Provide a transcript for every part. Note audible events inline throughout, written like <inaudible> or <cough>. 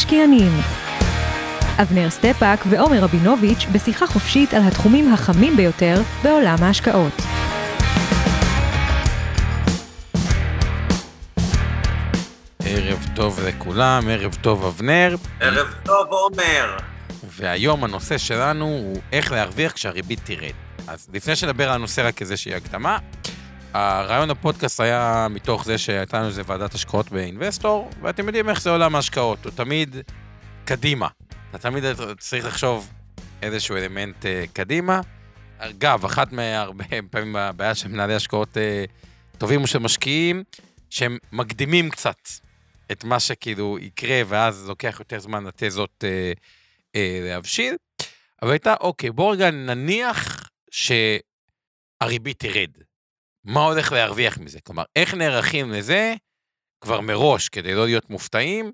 המשקיענים אבנר סטפאק ועומר רבינוביץ' בשיחה חופשית על התחומים החמים ביותר בעולם ההשקעות. ערב טוב לכולם, ערב טוב אבנר. ערב טוב עומר. והיום הנושא שלנו הוא איך להרוויח כשהריבית תרד. אז לפני שנדבר על הנושא רק איזושהי הקדמה, הרעיון הפודקאסט היה מתוך זה שהייתה לנו איזה ועדת השקעות ב Investor, ואתם יודעים איך זה עולם ההשקעות, הוא תמיד קדימה. אתה תמיד צריך לחשוב איזשהו אלמנט uh, קדימה. אגב, אחת מהרבה פעמים הבעיה של מנהלי השקעות uh, טובים ושל משקיעים, שהם מקדימים קצת את מה שכאילו יקרה, ואז לוקח יותר זמן לתזות uh, uh, להבשיל. אבל הייתה, אוקיי, בואו רגע נניח שהריבית תרד. מה הולך להרוויח מזה? כלומר, איך נערכים לזה כבר מראש כדי לא להיות מופתעים,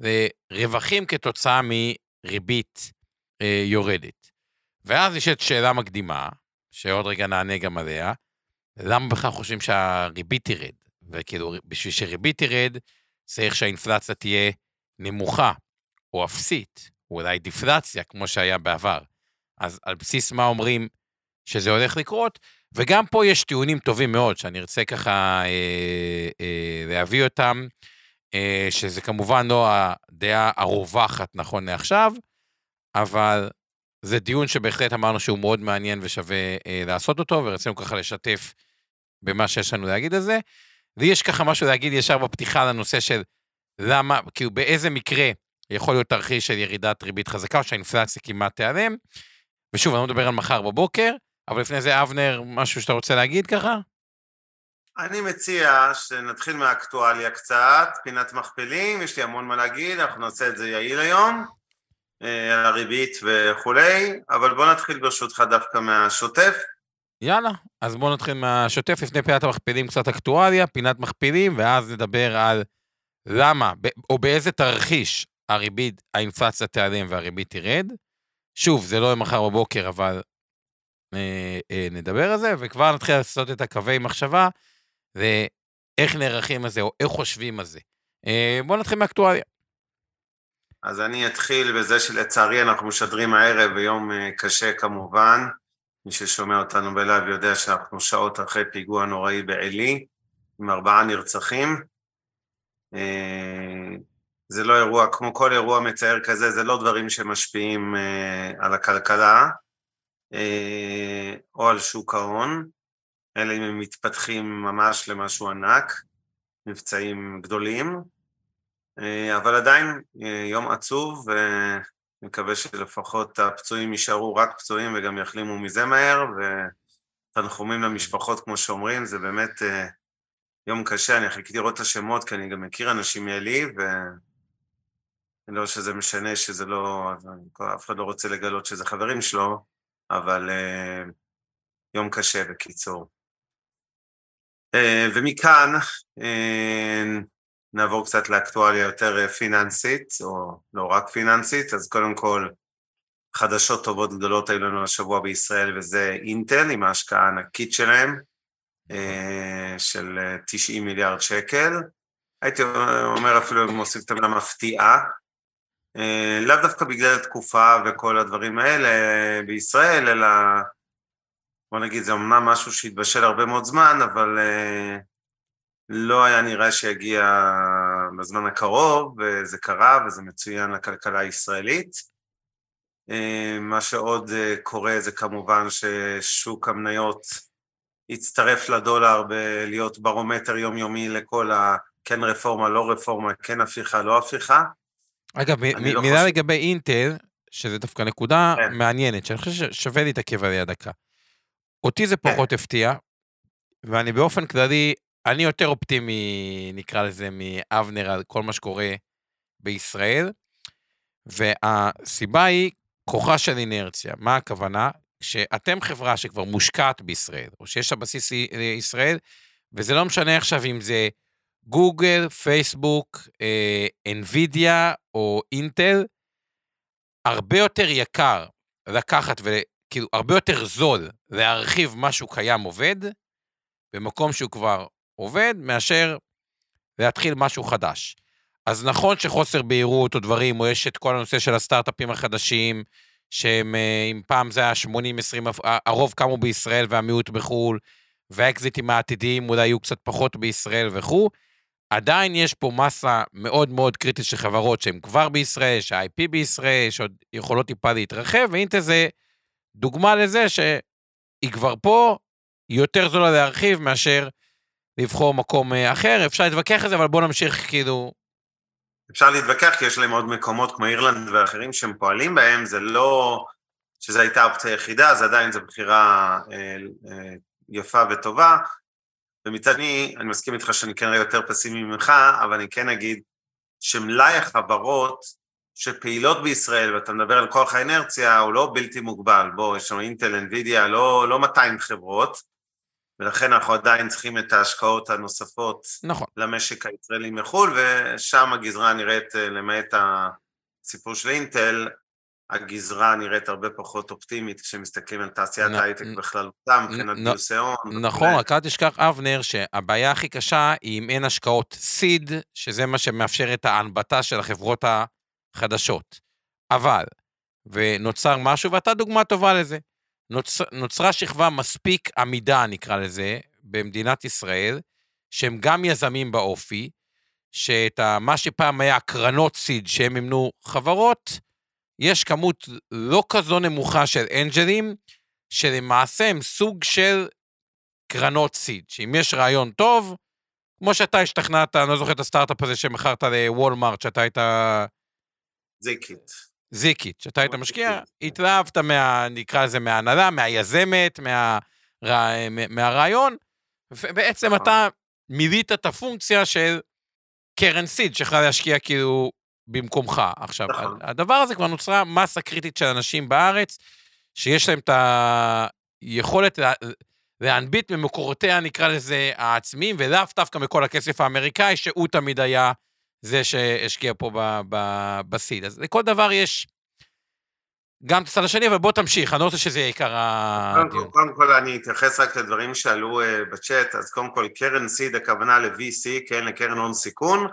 ורווחים כתוצאה מריבית אה, יורדת. ואז יש את שאלה מקדימה, שעוד רגע נענה גם עליה, למה בכלל חושבים שהריבית תרד? וכאילו, בשביל שריבית תרד, צריך שהאינפלציה תהיה נמוכה, או אפסית, או אולי דיפלציה, כמו שהיה בעבר. אז על בסיס מה אומרים שזה הולך לקרות? וגם פה יש טיעונים טובים מאוד, שאני ארצה ככה אה, אה, להביא אותם, אה, שזה כמובן לא הדעה הרווחת נכון לעכשיו, אבל זה דיון שבהחלט אמרנו שהוא מאוד מעניין ושווה אה, לעשות אותו, ורצינו ככה לשתף במה שיש לנו להגיד על זה. לי יש ככה משהו להגיד ישר בפתיחה לנושא של למה, כאילו באיזה מקרה יכול להיות תרחיש של ירידת ריבית חזקה, או שהאינפלציה כמעט תיעלם. ושוב, אני לא מדבר על מחר בבוקר, אבל לפני זה, אבנר, משהו שאתה רוצה להגיד ככה? אני מציע שנתחיל מהאקטואליה קצת, פינת מכפילים, יש לי המון מה להגיד, אנחנו נעשה את זה יעיל היום, אה, על הריבית וכולי, אבל בוא נתחיל ברשותך דווקא מהשוטף. יאללה, אז בואו נתחיל מהשוטף לפני פינת המכפילים, קצת אקטואליה, פינת מכפילים, ואז נדבר על למה, או באיזה תרחיש הריבית, האינפלציה תיעלם והריבית תרד. שוב, זה לא מחר בבוקר, אבל נדבר על זה, וכבר נתחיל לעשות את הקווי מחשבה, ואיך נערכים על זה, או איך חושבים על זה. אה, בואו נתחיל מאקטואליה. אז אני אתחיל בזה שלצערי אנחנו משדרים הערב ביום קשה כמובן. מי ששומע אותנו בלייב יודע שאנחנו שעות אחרי פיגוע נוראי בעלי, עם ארבעה נרצחים. זה לא אירוע, כמו כל אירוע מצער כזה, זה לא דברים שמשפיעים על הכלכלה. אה, או על שוק ההון, אלא אם הם מתפתחים ממש למשהו ענק, מבצעים גדולים, אה, אבל עדיין אה, יום עצוב, ומקווה שלפחות הפצועים יישארו רק פצועים וגם יחלימו מזה מהר, ותנחומים למשפחות כמו שאומרים, זה באמת יום קשה, אני חיכיתי לראות את השמות כי אני גם מכיר אנשים מאלי, ו... לא שזה משנה שזה לא, אף אחד לא רוצה לגלות שזה חברים שלו, אבל uh, יום קשה בקיצור. Uh, ומכאן uh, נעבור קצת לאקטואליה יותר פיננסית, או לא רק פיננסית, אז קודם כל חדשות טובות גדולות היו לנו השבוע בישראל, וזה אינטל עם ההשקעה הענקית שלהם, uh, של 90 מיליארד שקל. הייתי אומר אפילו, מוסיף את המילה מפתיעה, אה, לאו דווקא בגלל התקופה וכל הדברים האלה בישראל, אלא בוא נגיד, זה אמנם משהו שהתבשל הרבה מאוד זמן, אבל אה, לא היה נראה שיגיע בזמן הקרוב, וזה קרה וזה מצוין לכלכלה הישראלית. אה, מה שעוד קורה זה כמובן ששוק המניות הצטרף לדולר בלהיות ברומטר יומיומי לכל ה... כן רפורמה, לא רפורמה, כן הפיכה, לא הפיכה. אגב, מ- לא מילה חושב... לגבי אינטל, שזה דווקא נקודה כן. מעניינת, שאני חושב ששווה להתעכב עליה דקה. אותי זה כן. פחות כן. הפתיע, ואני באופן כללי, אני יותר אופטימי, נקרא לזה, מאבנר על כל מה שקורה בישראל, והסיבה היא כוחה של אינרציה. מה הכוונה? שאתם חברה שכבר מושקעת בישראל, או שיש לה בסיס ישראל, וזה לא משנה עכשיו אם זה גוגל, פייסבוק, אינווידיה או אינטל, הרבה יותר יקר לקחת וכאילו הרבה יותר זול להרחיב משהו קיים עובד, במקום שהוא כבר עובד, מאשר להתחיל משהו חדש. אז נכון שחוסר בהירות או דברים, או יש את כל הנושא של הסטארט-אפים החדשים, שהם, אה, אם פעם זה היה 80-20, הרוב קמו בישראל והמיעוט בחו"ל, והאקזיטים העתידיים אולי יהיו קצת פחות בישראל וכו', עדיין יש פה מסה מאוד מאוד קריטית של חברות שהן כבר בישראל, שה-IP בישראל, שעוד יכולות טיפה להתרחב, ואינטל זה דוגמה לזה שהיא כבר פה, היא יותר זולה להרחיב מאשר לבחור מקום אה, אחר. אפשר להתווכח על זה, אבל בואו נמשיך כאילו... אפשר להתווכח כי יש להם עוד מקומות כמו אירלנד ואחרים שהם פועלים בהם, זה לא שזו הייתה האופציה היחידה, זה עדיין זו בחירה אה, אה, יפה וטובה. ומצד שני, אני מסכים איתך שאני כן יותר פסימי ממך, אבל אני כן אגיד שמלאי החברות שפעילות בישראל, ואתה מדבר על כוח האנרציה, הוא לא בלתי מוגבל. בוא, יש לנו אינטל, אינווידיה, לא, לא 200 חברות, ולכן אנחנו עדיין צריכים את ההשקעות הנוספות נכון. למשק הישראלי מחו"ל, ושם הגזרה נראית, למעט הסיפור של אינטל, הגזרה נראית הרבה פחות אופטימית כשמסתכלים על תעשיית ההייטק בכללותה, מבחינת גיוסי הון. נכון, רק אל תשכח, אבנר, שהבעיה הכי קשה היא אם אין השקעות סיד, שזה מה שמאפשר את ההנבטה של החברות החדשות. אבל, ונוצר משהו, ואתה דוגמה טובה לזה, נוצ... נוצרה שכבה מספיק עמידה, נקרא לזה, במדינת ישראל, שהם גם יזמים באופי, שאת מה שפעם היה קרנות סיד שהם מימנו חברות, יש כמות לא כזו נמוכה של אנג'לים, שלמעשה הם סוג של קרנות סיד, שאם יש רעיון טוב, כמו שאתה השתכנעת, אני לא זוכר את הסטארט-אפ הזה שמכרת לוולמארט, שאתה היית... זיקית. זיקית, שאתה היית משקיע, התלהבת מה... נקרא לזה מההנהלה, מהיזמת, מה... מהרעיון, ובעצם נכון. אתה מילאת את הפונקציה של קרן סיד, שיכולה להשקיע כאילו במקומך. עכשיו, נכון. הדבר הזה כבר נוצרה מסה קריטית של אנשים בארץ, שיש להם את היכולת לה, להנביט ממקורותיה, נקרא לזה, העצמיים, ולאו דווקא מכל הכסף האמריקאי, שהוא תמיד היה זה שהשקיע פה בסיד. אז לכל דבר יש גם את הצד השני, אבל בוא תמשיך, אני לא רוצה שזה יהיה עיקר הדיון. קודם כל אני אתייחס רק לדברים שעלו אה, בצ'אט, אז קודם כל קרן סיד, הכוונה ל-VC, כן, לקרן הון סיכון.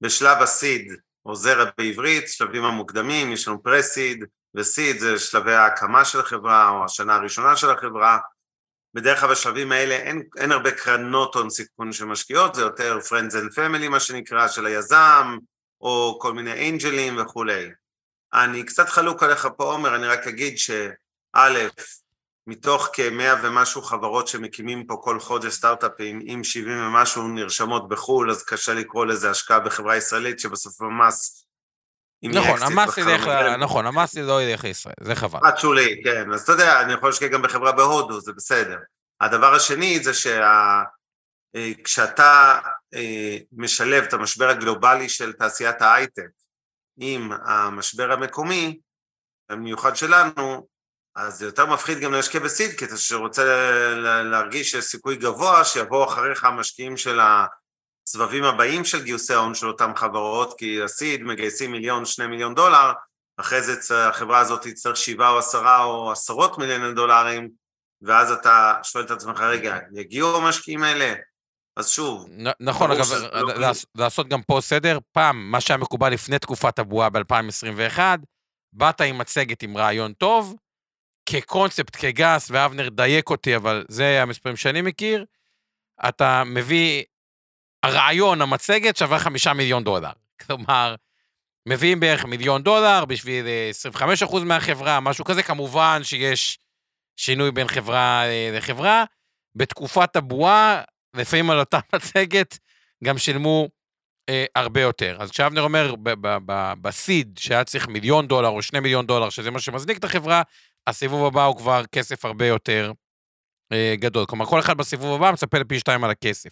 בשלב הסיד, או בעברית, שלבים המוקדמים, יש לנו פרסיד וסיד, זה שלבי ההקמה של החברה או השנה הראשונה של החברה. בדרך כלל בשלבים האלה אין, אין הרבה קרנות הון סיכון שמשקיעות, זה יותר Friends and Family מה שנקרא, של היזם, או כל מיני אינג'לים וכולי. אני קצת חלוק עליך פה עומר, אני רק אגיד שא', מתוך כמאה ומשהו חברות שמקימים פה כל חודש סטארט-אפים, אם 70 ומשהו נרשמות בחו"ל, אז קשה לקרוא לזה השקעה בחברה ישראלית, שבסוף המס... נכון, המס ילך, נכון, המס לא ילך לישראל, זה חבל. פרט שולי, כן, אז אתה יודע, אני יכול להשקיע גם בחברה בהודו, זה בסדר. הדבר השני זה שכשאתה אה, משלב את המשבר הגלובלי של תעשיית ההייטק עם המשבר המקומי, במיוחד שלנו, אז זה יותר מפחיד גם להשקיע בסיד, כי אתה שרוצה להרגיש שיש סיכוי גבוה שיבואו אחריך המשקיעים של הסבבים הבאים של גיוסי ההון של אותן חברות, כי הסיד מגייסים מיליון, שני מיליון דולר, אחרי זה החברה הזאת תצטרך שבעה או עשרה או עשרות מיליוני דולרים, ואז אתה שואל את עצמך, רגע, יגיעו המשקיעים האלה? אז שוב... נכון, אגב, לא לעשות גם פה סדר, פעם, מה שהיה מקובל לפני תקופת הבועה ב-2021, באת עם מצגת עם רעיון טוב, כקונספט, כגס, ואבנר דייק אותי, אבל זה המספרים שאני מכיר, אתה מביא, הרעיון, המצגת, שווה חמישה מיליון דולר. <laughs> כלומר, מביאים בערך מיליון דולר בשביל 25% אה, מהחברה, משהו כזה, כמובן שיש שינוי בין חברה אה, לחברה. בתקופת הבועה, לפעמים על אותה <laughs> מצגת, גם שילמו אה, הרבה יותר. אז כשאבנר אומר בסיד, שהיה צריך מיליון דולר או שני מיליון דולר, שזה מה שמזניק את החברה, הסיבוב הבא הוא כבר כסף הרבה יותר אה, גדול. כלומר, כל אחד בסיבוב הבא מצפה לפי שתיים על הכסף.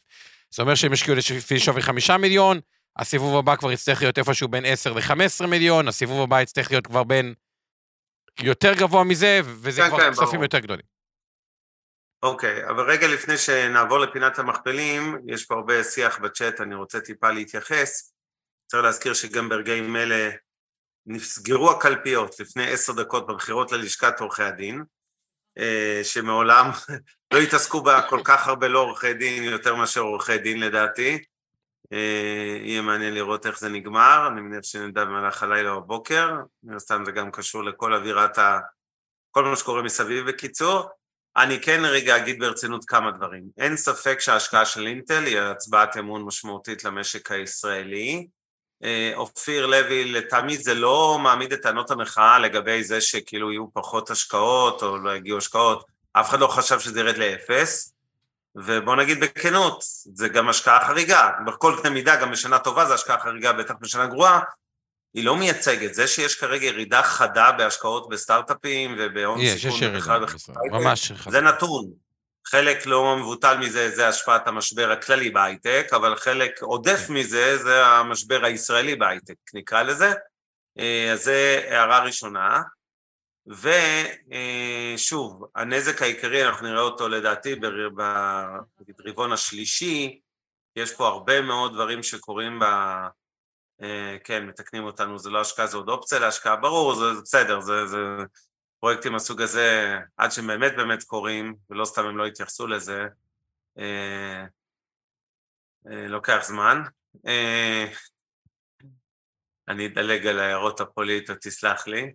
זאת אומרת שהם השקיעו לפי שווי חמישה מיליון, הסיבוב הבא כבר יצטרך להיות איפשהו בין 10 ל-15 מיליון, הסיבוב הבא יצטרך להיות כבר בין יותר גבוה מזה, וזה כן, כבר כן, כספים ברור. יותר גדולים. אוקיי, אבל רגע לפני שנעבור לפינת המכפלים, יש פה הרבה שיח בצ'אט, אני רוצה טיפה להתייחס. צריך להזכיר שגם ברגעים אלה נסגרו הקלפיות לפני עשר דקות בבחירות ללשכת עורכי הדין, אה, שמעולם <laughs> לא התעסקו בה כל כך הרבה לא עורכי דין, יותר מאשר עורכי דין לדעתי. אה, יהיה מעניין לראות איך זה נגמר, אני מניח שנדע במהלך הלילה או הבוקר, מן הסתם זה גם קשור לכל אווירת ה... כל מה שקורה מסביב בקיצור. אני כן רגע אגיד ברצינות כמה דברים. אין ספק שההשקעה של אינטל היא הצבעת אמון משמעותית למשק הישראלי. אה, אופיר לוי, לטעמי זה לא מעמיד את טענות המחאה לגבי זה שכאילו יהיו פחות השקעות או לא יגיעו השקעות. אף אחד לא חשב שזה ירד לאפס. ובוא נגיד בכנות, זה גם השקעה חריגה. בכל קנה מידה, גם בשנה טובה זה השקעה חריגה, בטח בשנה גרועה. היא לא מייצגת. זה שיש כרגע ירידה חדה בהשקעות בסטארט-אפים ובהון יש, סיכון יש ירידה בישראל, בחברה ממש זה נתון. חלק לא מבוטל מזה זה השפעת המשבר הכללי בהייטק, אבל חלק עודף כן. מזה זה המשבר הישראלי בהייטק, נקרא לזה. אה, אז זה הערה ראשונה. ושוב, הנזק העיקרי, אנחנו נראה אותו לדעתי ברבעון השלישי, יש פה הרבה מאוד דברים שקורים ב... אה, כן, מתקנים אותנו, זה לא השקעה, זה עוד אופציה להשקעה, ברור, זה זה בסדר, זה, זה פרויקטים מהסוג הזה, עד שהם באמת באמת קורים, ולא סתם הם לא התייחסו לזה, אה, אה, לוקח זמן. אה, אני אדלג על ההערות הפוליטיות, תסלח לי,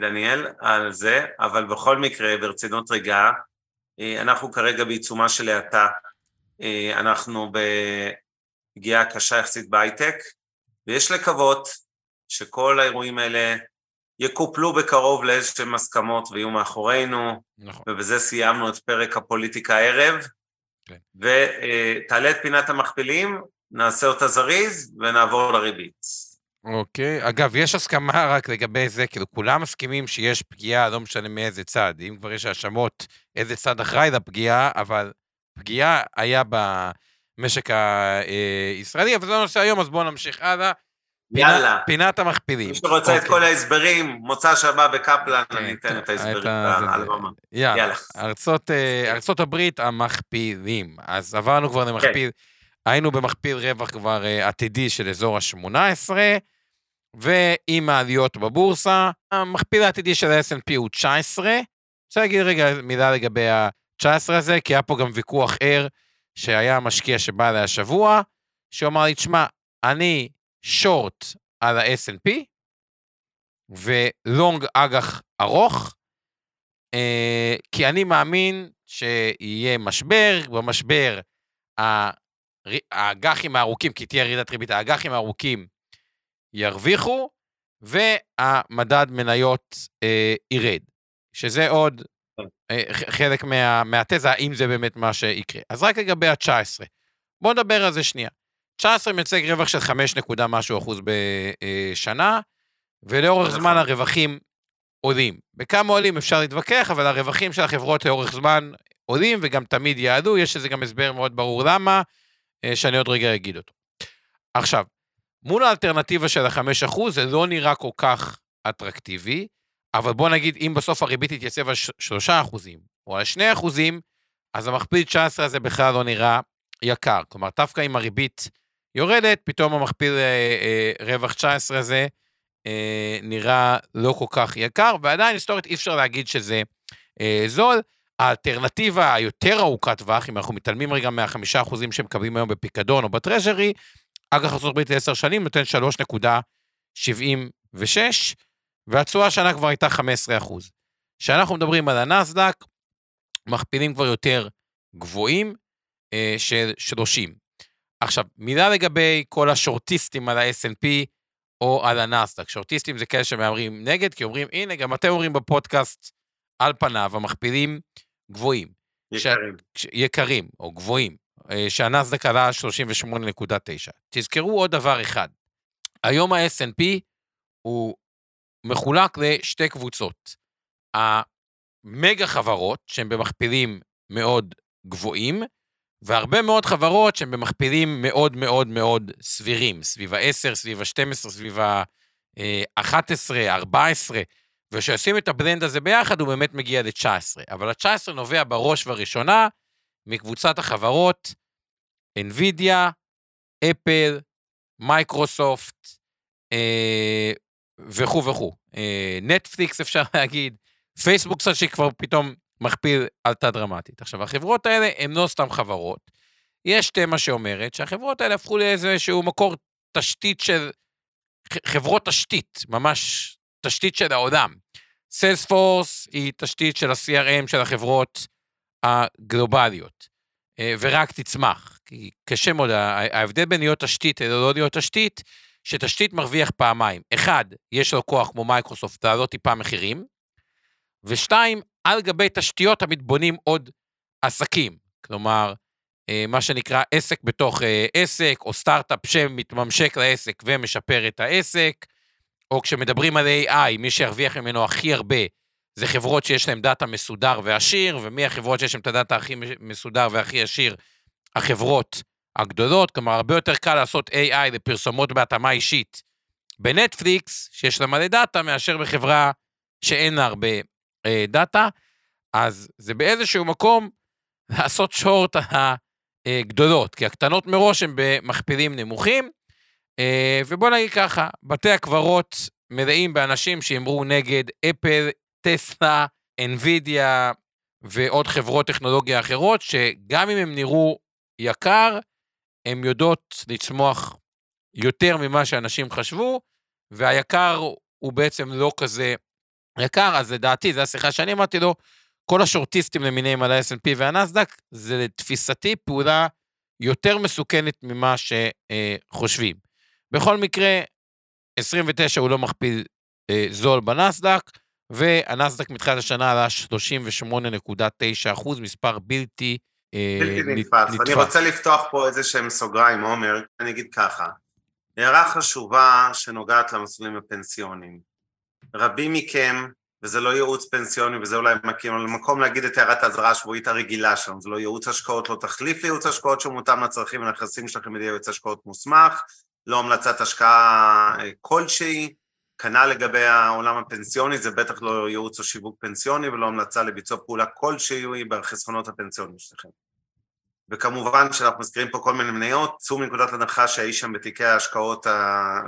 דניאל, על זה, אבל בכל מקרה, ברצינות רגע, אנחנו כרגע בעיצומה של האטה, אנחנו בפגיעה קשה יחסית בהייטק, ויש לקוות שכל האירועים האלה יקופלו בקרוב לאיזשהם הסכמות ויהיו מאחורינו, נכון. ובזה סיימנו את פרק הפוליטיקה הערב. כן. ותעלה את פינת המכפילים, נעשה אותה זריז ונעבור לריבית. אוקיי. אגב, יש הסכמה רק לגבי זה, כאילו, כולם מסכימים שיש פגיעה, לא משנה מאיזה צד. אם כבר יש האשמות, איזה צד אחראי לפגיעה, אבל פגיעה היה במשק הישראלי, אבל זה הנושא היום, אז בואו נמשיך הלאה. יאללה. פינת המכפילים. מי שרוצה את אוקיי. כל ההסברים, מוצא שבת בקפלן, כן, אני אתן את את ההסברים על. הבמה. יאללה. ארצות, אה, ארצות הברית המכפילים. אז עברנו כבר למכפיל, היינו במכפיל רווח כבר אה, עתידי של אזור ה-18, ועם העליות בבורסה, המכפיל העתידי של ה-S&P הוא 19. אני רוצה להגיד רגע מילה לגבי ה-19 הזה, כי היה פה גם ויכוח ער שהיה משקיע שבא אליי השבוע, שאמר לי, תשמע, אני שורט על ה-S&P, ולונג אג"ח ארוך, אה, כי אני מאמין שיהיה משבר, במשבר האג"חים הארוכים, כי תהיה ירידת ריבית, האג"חים הארוכים ירוויחו, והמדד מניות אה, ירד, שזה עוד אה, חלק מה, מהתזה, האם זה באמת מה שיקרה. אז רק לגבי ה-19, בואו נדבר על זה שנייה. 19 מייצג רווח של 5 נקודה משהו אחוז בשנה, ולאורך נכון. זמן הרווחים עולים. בכמה עולים אפשר להתווכח, אבל הרווחים של החברות לאורך זמן עולים וגם תמיד יעלו, יש לזה גם הסבר מאוד ברור למה, אה, שאני עוד רגע אגיד אותו. עכשיו, מול האלטרנטיבה של ה-5%, זה לא נראה כל כך אטרקטיבי, אבל בוא נגיד, אם בסוף הריבית תתייצב על 3% או על 2%, אז המכפיל 19 הזה בכלל לא נראה יקר. כלומר, דווקא אם הריבית יורדת, פתאום המכפיל אה, אה, רווח 19 הזה אה, נראה לא כל כך יקר, ועדיין היסטורית אי אפשר להגיד שזה זול. האלטרנטיבה היותר ארוכת טווח, אם אנחנו מתעלמים רגע מהחמישה אחוזים שמקבלים היום בפיקדון או בטרז'רי, אג"ח ארצות הברית ל-10 שנים נותן 3.76, והתשואה השנה כבר הייתה 15 אחוז. כשאנחנו מדברים על הנסדק, מכפילים כבר יותר גבוהים אה, של 30. עכשיו, מילה לגבי כל השורטיסטים על ה-S&P או על הנסדק. שורטיסטים זה כאלה שמהמרים נגד, כי אומרים, הנה, גם אתם אומרים בפודקאסט, על פניו, המכפילים גבוהים. יקרים. כש- יקרים או גבוהים, אה, שהנסדק עלה 38.9. תזכרו עוד דבר אחד, היום ה-S&P הוא מחולק לשתי קבוצות. המגה חברות, שהן במכפילים מאוד גבוהים, והרבה מאוד חברות שהן במכפילים מאוד מאוד מאוד סבירים, סביב ה-10, סביב ה-12, סביב ה-11, 14, וכשעושים את הבלנד הזה ביחד, הוא באמת מגיע ל-19. אבל ה-19 נובע בראש ובראשונה מקבוצת החברות NVIDIA, אפל, מייקרוסופט, אה, וכו' וכו'. אה, נטפליקס אפשר להגיד, פייסבוק קצת שכבר פתאום מכפיל עלתה דרמטית. עכשיו, החברות האלה הן לא סתם חברות. יש תמה שאומרת שהחברות האלה הפכו לאיזשהו מקור תשתית של... חברות תשתית, ממש תשתית של העולם. Salesforce היא תשתית של ה-CRM של החברות הגלובליות, אה, ורק תצמח. כי קשה מאוד, ההבדל בין להיות תשתית ללא להיות תשתית, שתשתית מרוויח פעמיים. אחד, יש לו כוח כמו מייקרוסופט לעלות טיפה מחירים, ושתיים, על גבי תשתיות תמיד בונים עוד עסקים. כלומר, אה, מה שנקרא עסק בתוך אה, עסק, או סטארט-אפ שמתממשק לעסק ומשפר את העסק, או כשמדברים על AI, מי שירוויח ממנו הכי הרבה זה חברות שיש להן דאטה מסודר ועשיר, ומי החברות שיש להן את הדאטה הכי מסודר והכי עשיר? החברות הגדולות, כלומר, הרבה יותר קל לעשות AI לפרסומות בהתאמה אישית בנטפליקס, שיש לה מלא דאטה, מאשר בחברה שאין לה הרבה אה, דאטה, אז זה באיזשהו מקום לעשות שורט הגדולות, כי הקטנות מראש הן במכפילים נמוכים, אה, ובוא נגיד ככה, בתי הקברות מלאים באנשים שאמרו נגד אפל, טסלה, אנווידיה ועוד חברות טכנולוגיה אחרות, שגם אם הם נראו יקר, הן יודעות לצמוח יותר ממה שאנשים חשבו, והיקר הוא בעצם לא כזה יקר, אז לדעתי, זו השיחה שאני אמרתי לו, כל השורטיסטים למיניהם על ה-S&P והנסדק, זה לתפיסתי פעולה יותר מסוכנת ממה שחושבים. בכל מקרה, 29 הוא לא מכפיל אה, זול בנסדק, והנסדק מתחילת השנה עלה 38.9 אחוז, מספר בלתי אה, בלתי נתפס. אני רוצה לפתוח פה איזה שהם סוגריים, עומר, אני אגיד ככה. הערה חשובה שנוגעת למסלולים הפנסיוניים. רבים מכם, וזה לא ייעוץ פנסיוני וזה אולי מקים, אבל למקום להגיד את הערת האזהרה השבועית הרגילה שלנו, זה לא ייעוץ השקעות, לא תחליף לייעוץ השקעות שהוא מותאם לצרכים ולנכסים שלכם בידי ייעוץ השקעות מוסמך, לא המלצת השקעה אה, כלשהי, כנ"ל לגבי העולם הפנסיוני, זה בטח לא ייעוץ או שיווק פנסיוני ולא המלצה לביצוע פעולה כלשהי בחסכונות הפנסיוניים שלכם. וכמובן שאנחנו מזכירים פה כל מיני מניות, צאו מנקודת הנחה שהאיש שם בתיקי ההשקעות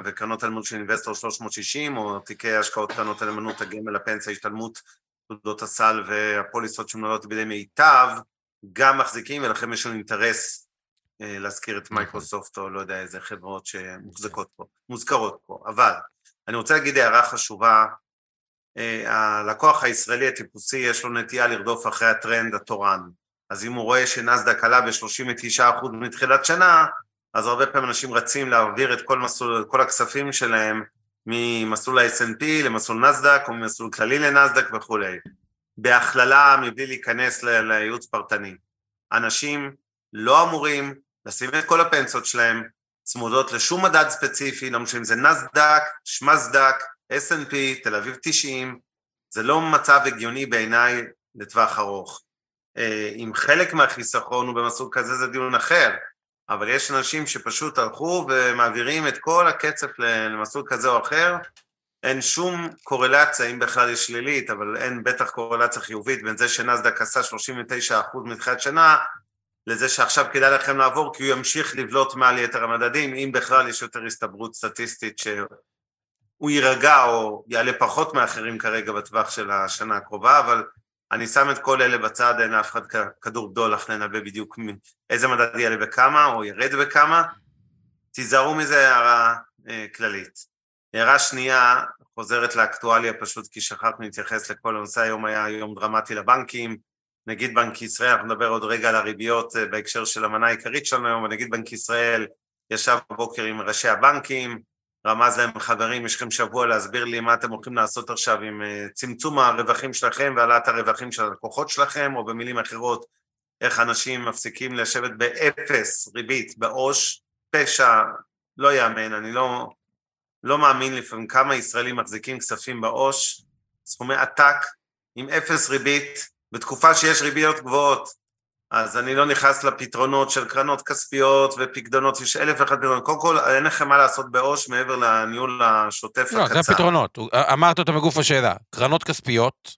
וקרנות הנאמנות של אינבסטור 360 או תיקי ההשקעות קרנות הנאמנות הגמל הפנסיה השתלמות תעודות הסל והפוליסות שמנוהלות בידי מיטב גם מחזיקים ולכן יש לנו אינטרס אה, להזכיר את נכון. מייקרוסופט או לא יודע איזה חברות שמוחזקות פה, מוזכרות פה, אבל אני רוצה להגיד הערה חשובה, אה, הלקוח הישראלי הטיפוסי יש לו נטייה לרדוף אחרי הטרנד התורן, אז אם הוא רואה שנסדק עלה ב-39% מתחילת שנה, אז הרבה פעמים אנשים רצים להעביר את כל, מסלול, כל הכספים שלהם ממסלול ה-S&P למסלול נסדק או ממסלול כללי לנסדק וכולי. בהכללה, מבלי להיכנס לייעוץ פרטני. אנשים לא אמורים לשים את כל הפנסיות שלהם צמודות לשום מדד ספציפי, לא משנה אם זה נסדק, שמסדק, S&P, תל אביב 90, זה לא מצב הגיוני בעיניי לטווח ארוך. אה, אם חלק מהחיסכון הוא במסלול כזה זה דיון אחר, אבל יש אנשים שפשוט הלכו ומעבירים את כל הקצף למסלול כזה או אחר, אין שום קורלציה, אם בכלל היא שלילית, אבל אין בטח קורלציה חיובית בין זה שנסדק עשה 39% מתחילת שנה לזה שעכשיו כדאי לכם לעבור כי הוא ימשיך לבלוט מעל יתר המדדים, אם בכלל יש יותר הסתברות סטטיסטית שהוא יירגע או יעלה פחות מאחרים כרגע בטווח של השנה הקרובה, אבל אני שם את כל אלה בצד, אין לאף אחד כדור בדולח לנבא בדיוק איזה מדד יעלה בכמה או ירד בכמה, תיזהרו מזה הערה אה, כללית. הערה שנייה חוזרת לאקטואליה פשוט כי שכחנו להתייחס לכל הנושא, היום היה יום דרמטי לבנקים, נגיד בנק ישראל, אנחנו נדבר עוד רגע על הריביות אה, בהקשר של המנה העיקרית שלנו היום, ונגיד בנק ישראל ישב בבוקר עם ראשי הבנקים, רמז להם חברים, יש לכם שבוע להסביר לי מה אתם הולכים לעשות עכשיו עם אה, צמצום הרווחים שלכם והעלאת הרווחים של הלקוחות שלכם, או במילים אחרות, איך אנשים מפסיקים לשבת באפס ריבית, בעו"ש, פשע, לא יאמן, אני לא, לא מאמין לפעמים כמה ישראלים מחזיקים כספים בעו"ש, סכומי עתק, עם אפס ריבית, בתקופה שיש ריביות גבוהות. אז אני לא נכנס לפתרונות של קרנות כספיות ופקדונות, יש אלף ואחד פתרונות. קודם כל, אין לכם מה לעשות בעו"ש מעבר לניהול השוטף לא, הקצר. זה הפתרונות. אמרת אותם בגוף השאלה. קרנות כספיות,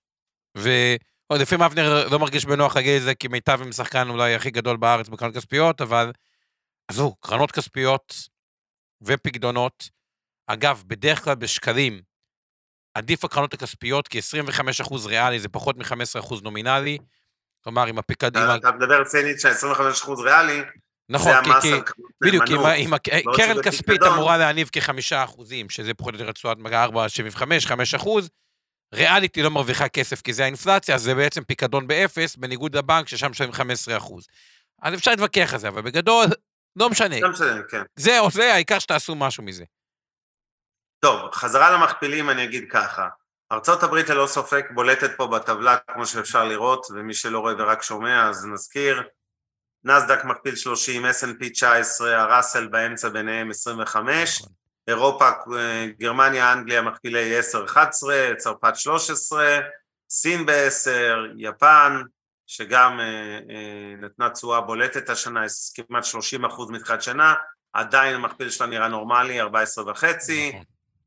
ועוד לפעמים אבנר לא מרגיש בנוח להגיד את זה, כי מיטב עם שחקן אולי הכי גדול בארץ בקרנות כספיות, אבל עזבו, קרנות כספיות ופקדונות. אגב, בדרך כלל בשקלים, עדיף הקרנות הכספיות, כי 25% ריאלי זה פחות מ-15% נומינלי. כלומר, עם הפיקדון... אתה מדבר צינית שה-25% ריאלי, נכון, זה כי, המס כי, על בדיוק, כי בעוד קרן כספית אמורה להניב כחמישה אחוזים, שזה פחות או יותר רצועת מגע 4.75, 5 אחוז, ריאלית היא לא מרוויחה כסף כי זה האינפלציה, אז זה בעצם פיקדון באפס, בניגוד לבנק ששם משלמים 15 אחוז. אז אפשר להתווכח על זה, אבל בגדול, לא משנה. לא משנה, כן. זה או זה, העיקר שתעשו משהו מזה. טוב, חזרה למכפילים אני אגיד ככה. ארה"ב ללא ספק בולטת פה בטבלה כמו שאפשר לראות, ומי שלא רואה ורק שומע אז נזכיר. נסדק מכפיל 30, S&P 19, הראסל באמצע ביניהם 25, אירופה, אה, גרמניה, אנגליה מכפילי 10-11, צרפת 13, סין ב-10, יפן, שגם אה, אה, נתנה תשואה בולטת השנה, כמעט 30 אחוז מתחילת שנה, עדיין המכפיל שלה נראה נורמלי, 14 וחצי,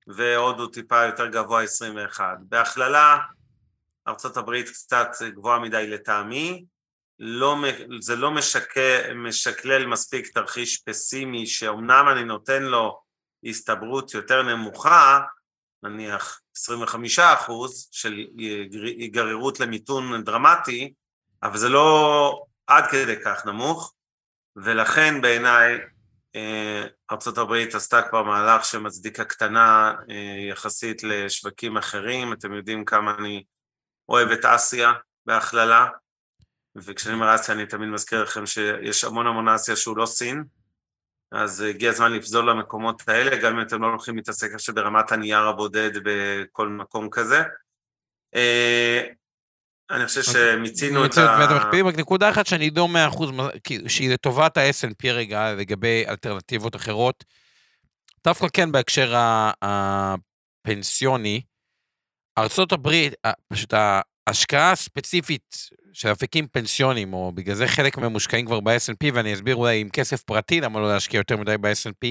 נכון. והודו טיפה יותר גבוה 21. בהכללה, ארה"ב קצת גבוהה מדי לטעמי, לא, זה לא משק... משקלל מספיק תרחיש פסימי שאומנם אני נותן לו הסתברות יותר נמוכה, נניח 25 אחוז של יגר- היגררות למיתון דרמטי, אבל זה לא עד כדי כך נמוך, ולכן בעיניי ארה"ב עשתה כבר מהלך שמצדיק הקטנה אה, יחסית לשווקים אחרים, אתם יודעים כמה אני אוהב את אסיה בהכללה, וכשאני אומר אסיה אני תמיד מזכיר לכם שיש המון המון אסיה שהוא לא סין, אז הגיע הזמן לפזול למקומות האלה, גם אם אתם לא הולכים להתעסק עכשיו ברמת הנייר הבודד בכל מקום כזה. אני חושב שמיצינו את ה... את המכפילים, רק נקודה אחת שאני לא מאה אחוז, שהיא לטובת ה-S&P רגע, לגבי אלטרנטיבות אחרות. דווקא כן בהקשר הפנסיוני, ארצות הברית, ה- פשוט ההשקעה הספציפית של אפיקים פנסיונים, או בגלל זה חלק מהם מושקעים כבר ב-S&P, ואני אסביר אולי עם כסף פרטי למה לא להשקיע יותר מדי ב-S&P,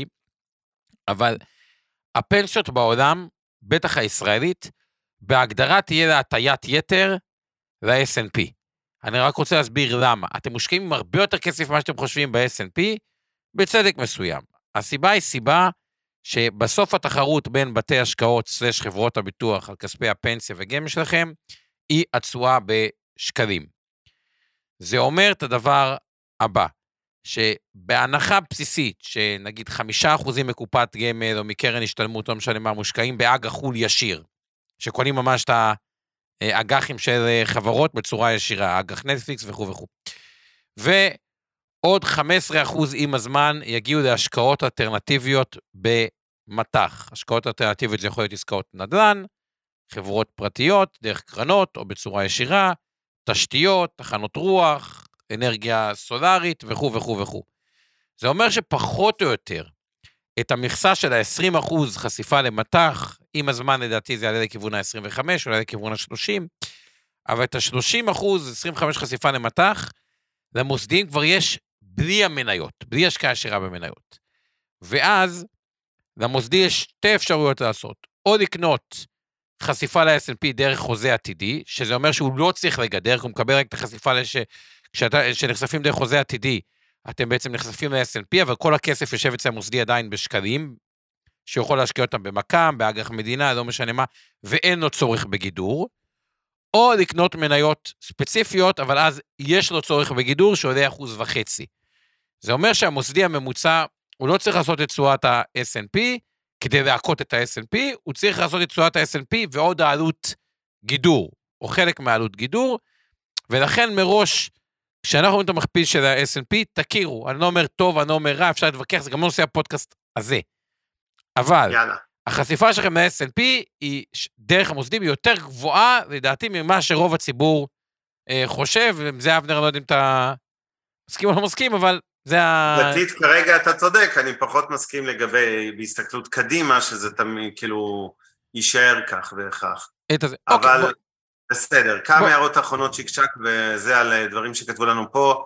אבל הפנסיות בעולם, בטח הישראלית, בהגדרה תהיה לה הטיית יתר ל-S&P. אני רק רוצה להסביר למה. אתם מושקעים עם הרבה יותר כסף ממה שאתם חושבים ב-S&P, בצדק מסוים. הסיבה היא סיבה שבסוף התחרות בין בתי השקעות סלש חברות הביטוח על כספי הפנסיה וגמל שלכם, היא התשואה בשקלים. זה אומר את הדבר הבא, שבהנחה בסיסית, שנגיד חמישה אחוזים מקופת גמל או מקרן השתלמות, לא משנה מה, מושקעים באג"ח חו"ל ישיר, שקונים ממש את האג"חים של אה, חברות בצורה ישירה, אג"ח נטפליקס וכו' וכו'. ועוד 15% עם הזמן יגיעו להשקעות אלטרנטיביות במטח. השקעות אלטרנטיביות זה יכול להיות עסקאות נדל"ן, חברות פרטיות, דרך קרנות או בצורה ישירה, תשתיות, תחנות רוח, אנרגיה סולארית וכו' וכו' וכו'. זה אומר שפחות או יותר, את המכסה של ה-20% חשיפה למטח, עם הזמן לדעתי זה יעלה לכיוון ה-25, אולי לכיוון ה-30, אבל את ה-30 אחוז, 25 חשיפה למטח, למוסדיים כבר יש בלי המניות, בלי השקעה ישירה במניות. ואז למוסדי יש שתי אפשרויות לעשות, או לקנות חשיפה ל-S&P דרך חוזה עתידי, שזה אומר שהוא לא צריך לגדר, הוא מקבל רק את החשיפה לש... כשאתה- כשנחשפים דרך חוזה עתידי, אתם בעצם נחשפים ל-S&P, אבל כל הכסף יושב אצל המוסדי עדיין בשקלים, שיכול להשקיע אותם במקם, באג"ח מדינה, לא משנה מה, ואין לו צורך בגידור, או לקנות מניות ספציפיות, אבל אז יש לו צורך בגידור שעולה אחוז וחצי. זה אומר שהמוסדי הממוצע, הוא לא צריך לעשות את תשואת ה-S&P כדי להכות את ה-S&P, הוא צריך לעשות את תשואת ה-S&P ועוד העלות גידור, או חלק מהעלות גידור, ולכן מראש, כשאנחנו רואים את המכפיל של ה-S&P, תכירו, אני לא אומר טוב, אני לא אומר רע, אפשר להתווכח, זה גם לא נושא הפודקאסט הזה. אבל, יאללה. החשיפה שלכם ל-S&P היא דרך המוסדים היא יותר גבוהה, לדעתי, ממה שרוב הציבור אה, חושב, זה אבנר, אני לא יודע אם אתה מסכים או לא מסכים, אבל זה ה... דתית כרגע אתה צודק, אני פחות מסכים לגבי בהסתכלות קדימה, שזה תמיד כאילו יישאר כך וכך. אוקיי, אבל בוא- בסדר, כמה בוא- הערות אחרונות שקשק וזה על אה, דברים שכתבו לנו פה.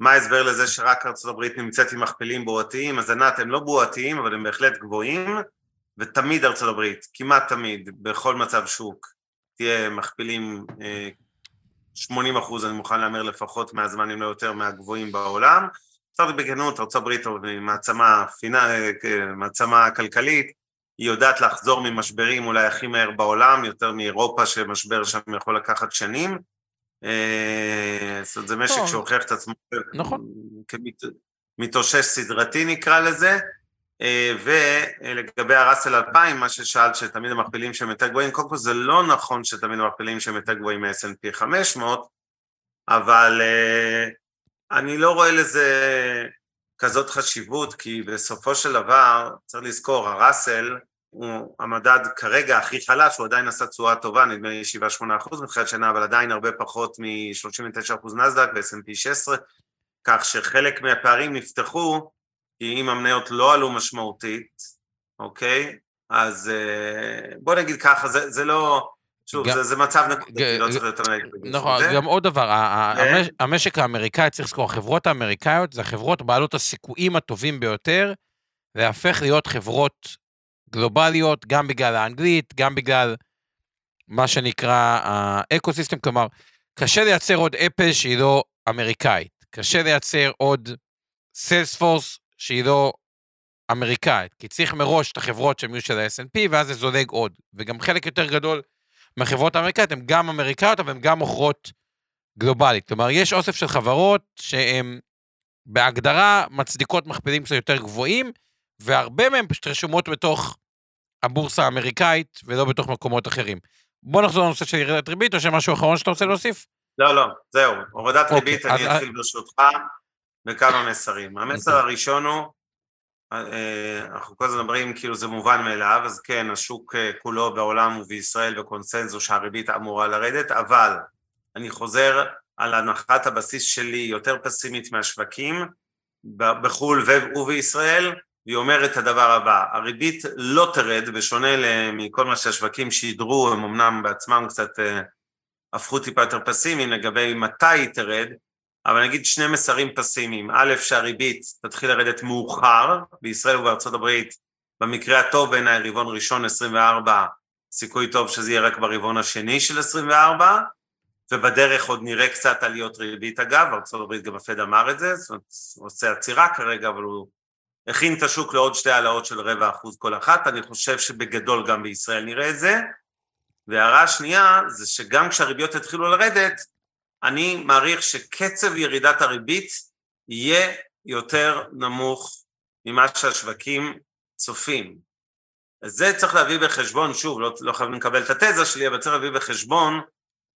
מה ההסבר לזה שרק ארה"ב נמצאת עם מכפילים בועתיים? אז ענת, הם לא בועתיים, אבל הם בהחלט גבוהים, ותמיד ארה"ב, כמעט תמיד, בכל מצב שוק, תהיה מכפילים 80 אחוז, אני מוכן להמר לפחות מהזמן, אם לא יותר, מהגבוהים בעולם. קצת בכנות, ארה"ב היא מעצמה, פינה, מעצמה כלכלית, היא יודעת לחזור ממשברים אולי הכי מהר בעולם, יותר מאירופה שמשבר שם יכול לקחת שנים. אה, זאת אומרת, זה משק שהוכיח את עצמו נכון. כמתאושש סדרתי נקרא לזה. אה, ולגבי הראסל 2000, מה ששאלת שתמיד המכפילים שהם יותר גבוהים, קודם כל זה לא נכון שתמיד המכפילים שהם יותר גבוהים מ-S&P 500, אבל אה, אני לא רואה לזה כזאת חשיבות, כי בסופו של דבר, צריך לזכור, הראסל הוא המדד כרגע הכי חלש, הוא עדיין עשה תשואה טובה, נדמה לי 7-8 אחוז מתחילת שנה, אבל עדיין הרבה פחות מ-39 אחוז נסדק ו-S&P 16, כך שחלק מהפערים נפתחו, כי אם המניות לא עלו משמעותית, אוקיי? אז אה, בוא נגיד ככה, זה, זה לא... שוב, זה, זה מצב נקודתי, לא צריך יותר נגיד. נכון, גם עוד דבר, המשק האמריקאי, צריך לזכור, החברות האמריקאיות זה החברות בעלות הסיכויים הטובים ביותר, להפך להיות חברות גלובליות, גם בגלל האנגלית, גם בגלל מה שנקרא האקו-סיסטם, כלומר, קשה לייצר עוד אפל שהיא לא אמריקאית, קשה לייצר עוד סיילספורס שהיא לא אמריקאית, כי צריך מראש את החברות שהן יהיו של ה-S&P, ואז זה זולג עוד. וגם חלק יותר גדול מהחברות האמריקאיות הן גם אמריקאיות, אבל הן גם מוכרות גלובלית. כלומר, יש אוסף של חברות שהן בהגדרה מצדיקות מכפילים קצת יותר גבוהים, והרבה מהן פשוט רשומות בתוך הבורסה האמריקאית, ולא בתוך מקומות אחרים. בוא נחזור לנושא של ירידת ריבית, או שמשהו אחרון שאתה רוצה להוסיף? לא, לא, זהו. הורדת אוקיי, ריבית, אני אתחיל ברשותך. בכמה מסרים. המסר אוקיי. הראשון הוא, אנחנו כל הזמן מדברים כאילו זה מובן מאליו, אז כן, השוק אה, כולו בעולם ובישראל בקונסנזוס שהריבית אמורה לרדת, אבל אני חוזר על הנחת הבסיס שלי יותר פסימית מהשווקים בחו"ל ובישראל, והיא אומרת את הדבר הבא, הריבית לא תרד, בשונה מכל מה שהשווקים שידרו, הם אמנם בעצמם קצת אה, הפכו טיפה יותר פסימיים לגבי מתי היא תרד, אבל נגיד שני מסרים פסימיים, א', שהריבית תתחיל לרדת מאוחר, בישראל ובארצות הברית, במקרה הטוב בעיניי רבעון ראשון 24, סיכוי טוב שזה יהיה רק ברבעון השני של 24, ובדרך עוד נראה קצת עליות ריבית. אגב, ארצות הברית גם הפד אמר את זה, זאת אומרת, הוא עושה עצירה כרגע, אבל הוא הכין את השוק לעוד שתי העלאות של רבע אחוז כל אחת, אני חושב שבגדול גם בישראל נראה את זה. והערה השנייה זה שגם כשהריביות יתחילו לרדת, אני מעריך שקצב ירידת הריבית יהיה יותר נמוך ממה שהשווקים צופים. אז זה צריך להביא בחשבון, שוב, לא, לא חייבים לקבל את התזה שלי, אבל צריך להביא בחשבון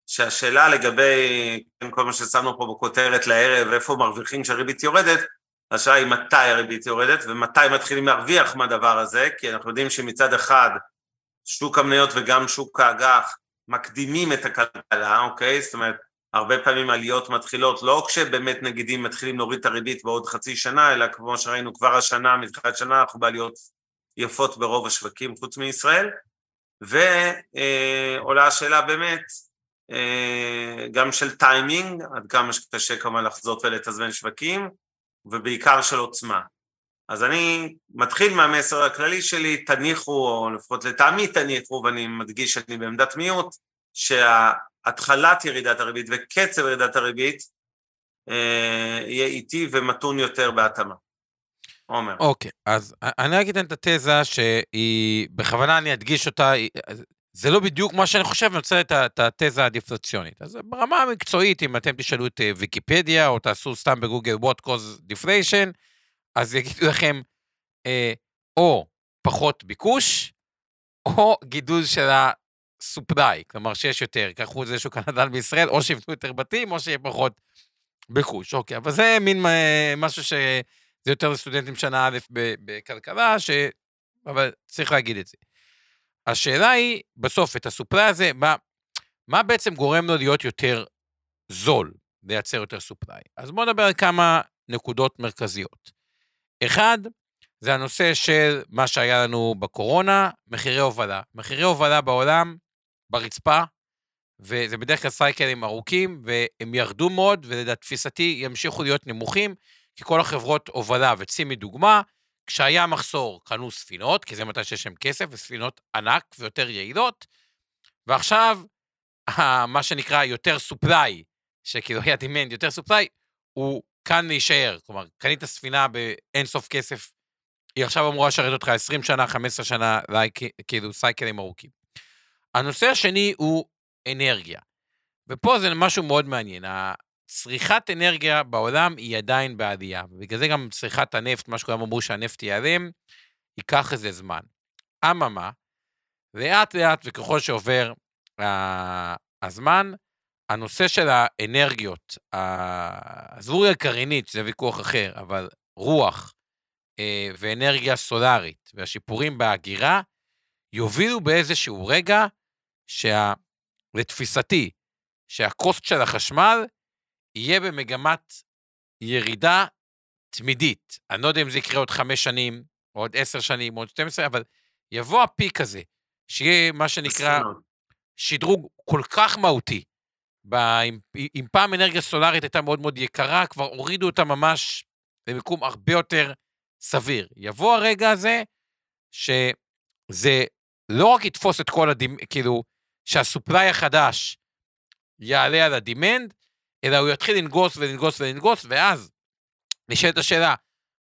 שהשאלה לגבי כן, כל מה ששמנו פה בכותרת לערב, איפה מרוויחים כשהריבית יורדת, השאלה היא מתי הריבית יורדת ומתי מתחילים להרוויח מהדבר הזה, כי אנחנו יודעים שמצד אחד שוק המניות וגם שוק האג"ח מקדימים את הכלכלה, אוקיי? זאת אומרת, הרבה פעמים עליות מתחילות לא כשבאמת נגידים מתחילים להוריד את הריבית בעוד חצי שנה, אלא כמו שראינו כבר השנה, מתחילת שנה, אנחנו בעליות יפות ברוב השווקים חוץ מישראל, ועולה השאלה באמת, אה, גם של טיימינג, עד כמה שקשה כמובן לחזות ולתזמן שווקים, ובעיקר של עוצמה. אז אני מתחיל מהמסר הכללי שלי, תניחו, או לפחות לטעמי תניחו, ואני מדגיש שאני בעמדת מיעוט, שה... התחלת ירידת הריבית וקצב ירידת הריבית אה, יהיה איטי ומתון יותר בהתאמה. עומר. אוקיי, אז אני רק אתן את התזה שהיא, בכוונה אני אדגיש אותה, זה לא בדיוק מה שאני חושב, אני רוצה את התזה הדיפלציונית. אז ברמה המקצועית, אם אתם תשאלו את אה, ויקיפדיה, או תעשו סתם בגוגל what cause deflation, אז יגידו לכם, אה, או פחות ביקוש, או גידול של supply, כלומר שיש יותר, קחו את זה שוק הנדל בישראל, או שיבנו יותר בתים, או שיהיה פחות ביקוש. אוקיי, אבל זה מין אה, משהו שזה יותר לסטודנטים שנה א' בכלכלה, ש... אבל צריך להגיד את זה. השאלה היא, בסוף, את הסופלי הזה, מה, מה בעצם גורם לו להיות יותר זול, לייצר יותר סופלי? אז בואו נדבר על כמה נקודות מרכזיות. אחד, זה הנושא של מה שהיה לנו בקורונה, מחירי הובלה. מחירי הובלה בעולם ברצפה, וזה בדרך כלל סייקלים ארוכים, והם ירדו מאוד, ולתפיסתי ימשיכו להיות נמוכים, כי כל החברות הובלה, וצימי דוגמה, כשהיה מחסור קנו ספינות, כי זה מתי שיש להם כסף, וספינות ענק ויותר יעילות, ועכשיו, <laughs> מה שנקרא יותר supply, שכאילו היה demand יותר supply, הוא כאן להישאר. כלומר, קנית ספינה באין סוף כסף, היא עכשיו אמורה לשרת אותך 20 שנה, 15 שנה, כאילו סייקלים ארוכים. הנושא השני הוא אנרגיה. ופה זה משהו מאוד מעניין. צריכת אנרגיה בעולם היא עדיין בעלייה, ובגלל זה גם צריכת הנפט, מה שכולם אמרו שהנפט ייעלם, ייקח איזה זמן. אממה, לאט לאט וככל שעובר uh, הזמן, הנושא של האנרגיות, עזבו רגע גרעינית, שזה ויכוח אחר, אבל רוח uh, ואנרגיה סולארית והשיפורים בהגירה, יובילו באיזשהו רגע, שה... לתפיסתי, שהקוסט של החשמל יהיה במגמת ירידה תמידית. אני לא יודע אם זה יקרה עוד חמש שנים, או עוד עשר שנים, או עוד 12, אבל יבוא הפיק הזה, שיהיה מה שנקרא שדרוג כל כך מהותי. אם, אם פעם אנרגיה סולארית הייתה מאוד מאוד יקרה, כבר הורידו אותה ממש למיקום הרבה יותר סביר. יבוא הרגע הזה, שזה לא רק יתפוס את כל הדימ... כאילו, שהסופליי החדש יעלה על ה demand, אלא הוא יתחיל לנגוס ולנגוס ולנגוס, ואז נשאלת השאלה,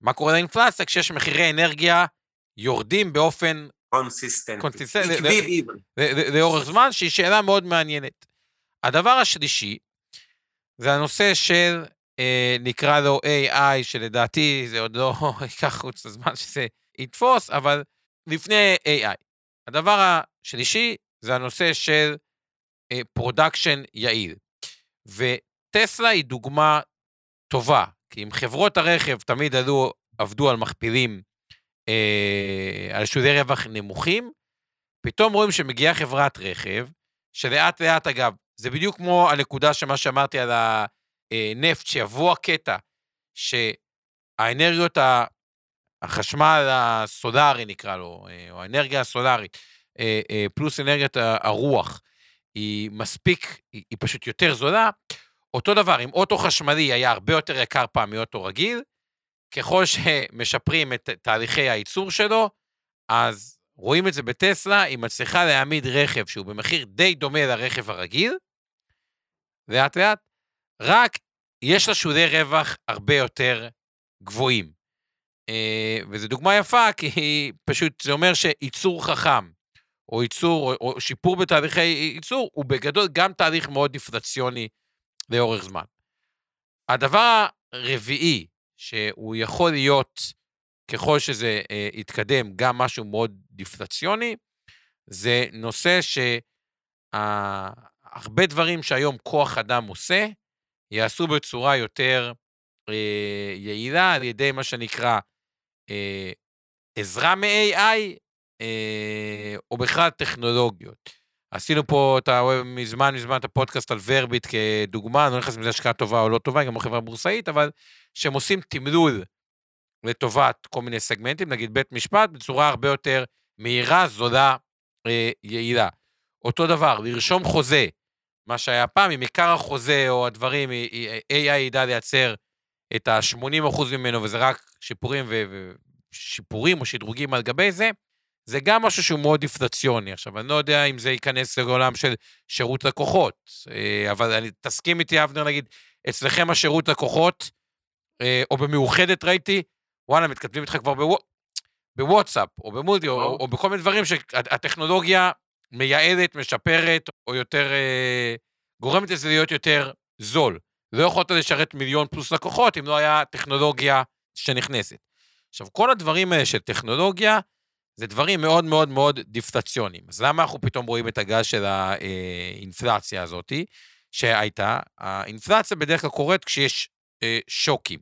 מה קורה לאינפלציה כשיש מחירי אנרגיה יורדים באופן... consistent-י. לאורך זמן, שהיא שאלה מאוד מעניינת. הדבר השלישי, זה הנושא של, אה, נקרא לו AI, שלדעתי זה עוד לא <laughs> ייקח עוד זמן שזה יתפוס, אבל לפני AI. הדבר השלישי זה הנושא של production אה, יעיל. וטסלה היא דוגמה טובה, כי אם חברות הרכב תמיד עלו, עבדו על מכפילים, אה, על שולי רווח נמוכים, פתאום רואים שמגיעה חברת רכב, שלאט לאט, אגב, זה בדיוק כמו הנקודה שמה שאמרתי על הנפט, שיבוא הקטע שהאנרגיות, החשמל הסולארי נקרא לו, אה, או האנרגיה הסולארית, אה, אה, פלוס אנרגיית הרוח, היא מספיק, היא, היא פשוט יותר זולה. אותו דבר, אם אוטו חשמלי היה הרבה יותר יקר פעם מאוטו רגיל, ככל שמשפרים את תהליכי הייצור שלו, אז רואים את זה בטסלה, היא מצליחה להעמיד רכב שהוא במחיר די דומה לרכב הרגיל, לאט לאט, רק יש לה שולי רווח הרבה יותר גבוהים. אה, וזו דוגמה יפה, כי פשוט זה אומר שייצור חכם או ייצור, או, או שיפור בתהליכי ייצור, הוא בגדול גם תהליך מאוד דיפלציוני לאורך זמן. הדבר הרביעי, שהוא יכול להיות, ככל שזה אה, יתקדם, גם משהו מאוד דיפלציוני, זה נושא שהרבה אה, דברים שהיום כוח אדם עושה, יעשו בצורה יותר אה, יעילה על ידי מה שנקרא אה, עזרה מ-AI, אה, או בכלל טכנולוגיות. עשינו פה, אתה רואה מזמן מזמן את הפודקאסט על ורביט כדוגמה, אני לא נכנס אם זו השקעה טובה או לא טובה, גם בחברה בורסאית, אבל שהם עושים תמלול לטובת כל מיני סגמנטים, נגיד בית משפט, בצורה הרבה יותר מהירה, זולה, אה, יעילה. אותו דבר, לרשום חוזה, מה שהיה פעם, אם עיקר החוזה או הדברים, AI ידע לייצר את ה-80% ממנו, וזה רק שיפורים ושיפורים או שדרוגים על גבי זה, זה גם משהו שהוא מאוד דיפלציוני. עכשיו, אני לא יודע אם זה ייכנס לעולם של שירות לקוחות, אה, אבל אני, תסכים איתי, אבנר, נגיד, אצלכם השירות לקוחות, אה, או במאוחדת ראיתי, וואלה, מתכתבים איתך כבר בוו... בוואטסאפ, או במולטי, או, או בכל מיני דברים שהטכנולוגיה מייעדת, משפרת, או יותר, אה, גורמת לזה להיות יותר זול. לא יכולת לשרת מיליון פלוס לקוחות אם לא היה טכנולוגיה שנכנסת. עכשיו, כל הדברים האלה של טכנולוגיה, זה דברים מאוד מאוד מאוד דיפטציוניים. אז למה אנחנו פתאום רואים את הגל של האינפלציה הזאת שהייתה? האינפלציה בדרך כלל קורית כשיש אה, שוקים.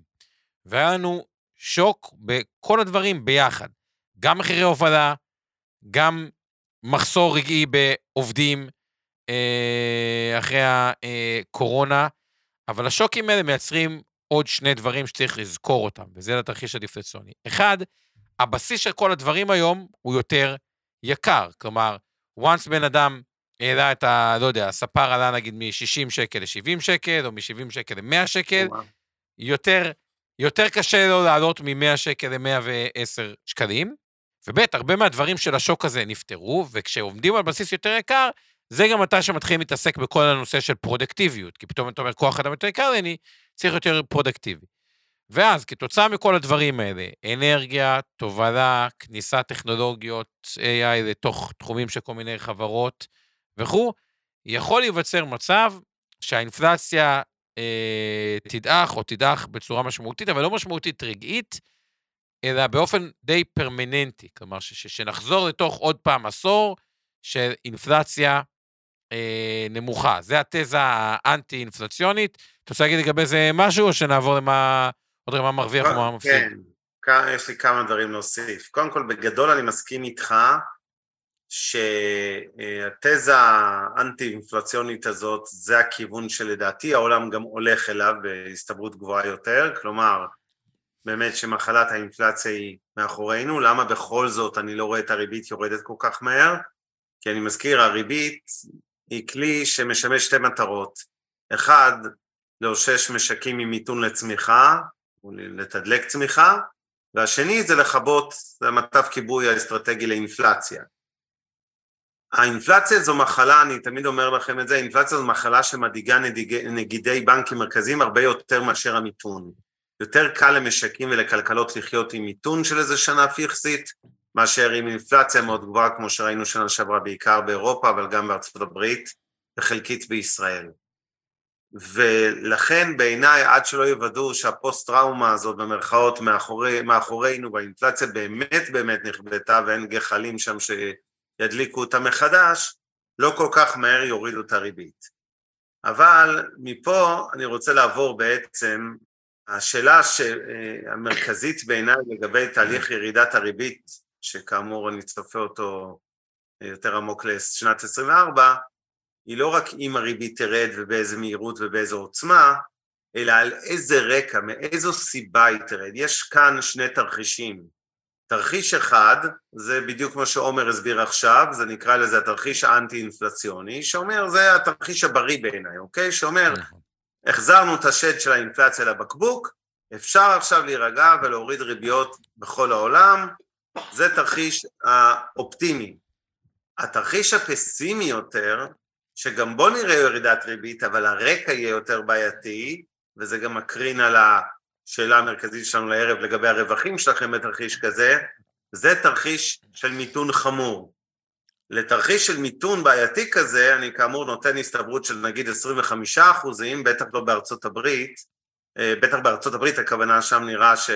והיה לנו שוק בכל הדברים ביחד. גם מחירי הובלה, גם מחסור רגעי בעובדים אה, אחרי הקורונה, אבל השוקים האלה מייצרים עוד שני דברים שצריך לזכור אותם, וזה לתרחיש הדיפלציוני. אחד, הבסיס של כל הדברים היום הוא יותר יקר. כלומר, once בן אדם העלה את ה... לא יודע, הספר עלה נגיד מ-60 שקל ל-70 שקל, או מ-70 שקל ל-100 שקל, יותר, יותר קשה לו לעלות מ-100 שקל ל-110 שקלים. וב', הרבה מהדברים של השוק הזה נפתרו, וכשעומדים על בסיס יותר יקר, זה גם מתי שמתחילים להתעסק בכל הנושא של productivity-ות, כי פתאום אתה אומר, כוח אדם יותר יקר לי, אני צריך יותר productivity. ואז, כתוצאה מכל הדברים האלה, אנרגיה, תובלה, כניסת טכנולוגיות AI לתוך תחומים של כל מיני חברות וכו', יכול להיווצר מצב שהאינפלציה אה, תדעך או תדעך בצורה משמעותית, אבל לא משמעותית רגעית, אלא באופן די פרמננטי. כלומר, ש- ש- שנחזור לתוך עוד פעם עשור של אינפלציה אה, נמוכה. זה התזה האנטי-אינפלציונית. אתה רוצה להגיד לגבי זה משהו, או שנעבור למה, עוד רגע מה מרוויח ומה מפסיד? כן, כאן יש לי כמה דברים להוסיף. קודם כל, בגדול אני מסכים איתך שהתזה האנטי-אינפלציונית הזאת, זה הכיוון שלדעתי העולם גם הולך אליו בהסתברות גבוהה יותר, כלומר, באמת שמחלת האינפלציה היא מאחורינו, למה בכל זאת אני לא רואה את הריבית יורדת כל כך מהר? כי אני מזכיר, הריבית היא כלי שמשמש שתי מטרות. אחד, לאושש משקים ממיתון לצמיחה, או לתדלק צמיחה, והשני זה לכבות, זה מטף כיבוי האסטרטגי לאינפלציה. האינפלציה זו מחלה, אני תמיד אומר לכם את זה, האינפלציה זו מחלה שמדאיגה נדיגי, נגידי בנקים מרכזיים הרבה יותר מאשר המיתון. יותר קל למשקים ולכלכלות לחיות עם מיתון של איזה שנה פיכסית, מאשר עם אינפלציה מאוד גבוהה, כמו שראינו שנה שעברה בעיקר באירופה, אבל גם בארצות הברית, וחלקית בישראל. ולכן בעיניי, עד שלא יוודאו שהפוסט-טראומה הזאת, במרכאות, מאחורי, מאחורינו, והאינפלציה באמת באמת נכבדה, ואין גחלים שם שידליקו אותה מחדש, לא כל כך מהר יורידו את הריבית. אבל מפה אני רוצה לעבור בעצם השאלה המרכזית בעיניי לגבי תהליך ירידת הריבית, שכאמור אני צופה אותו יותר עמוק לשנת 24, היא לא רק אם הריבית תרד ובאיזה מהירות ובאיזו עוצמה, אלא על איזה רקע, מאיזו סיבה היא תרד. יש כאן שני תרחישים. תרחיש אחד, זה בדיוק מה שעומר הסביר עכשיו, זה נקרא לזה התרחיש האנטי-אינפלציוני, שאומר, זה התרחיש הבריא בעיניי, אוקיי? שאומר, החזרנו את השד של האינפלציה לבקבוק, אפשר עכשיו להירגע ולהוריד ריביות בכל העולם, זה תרחיש האופטימי. התרחיש הפסימי יותר, שגם בו נראה ירידת ריבית, אבל הרקע יהיה יותר בעייתי, וזה גם מקרין על השאלה המרכזית שלנו לערב לגבי הרווחים שלכם בתרחיש כזה, זה תרחיש של מיתון חמור. לתרחיש של מיתון בעייתי כזה, אני כאמור נותן הסתברות של נגיד 25 אחוזים, בטח לא בארצות הברית, בטח בארצות הברית הכוונה שם נראה ש...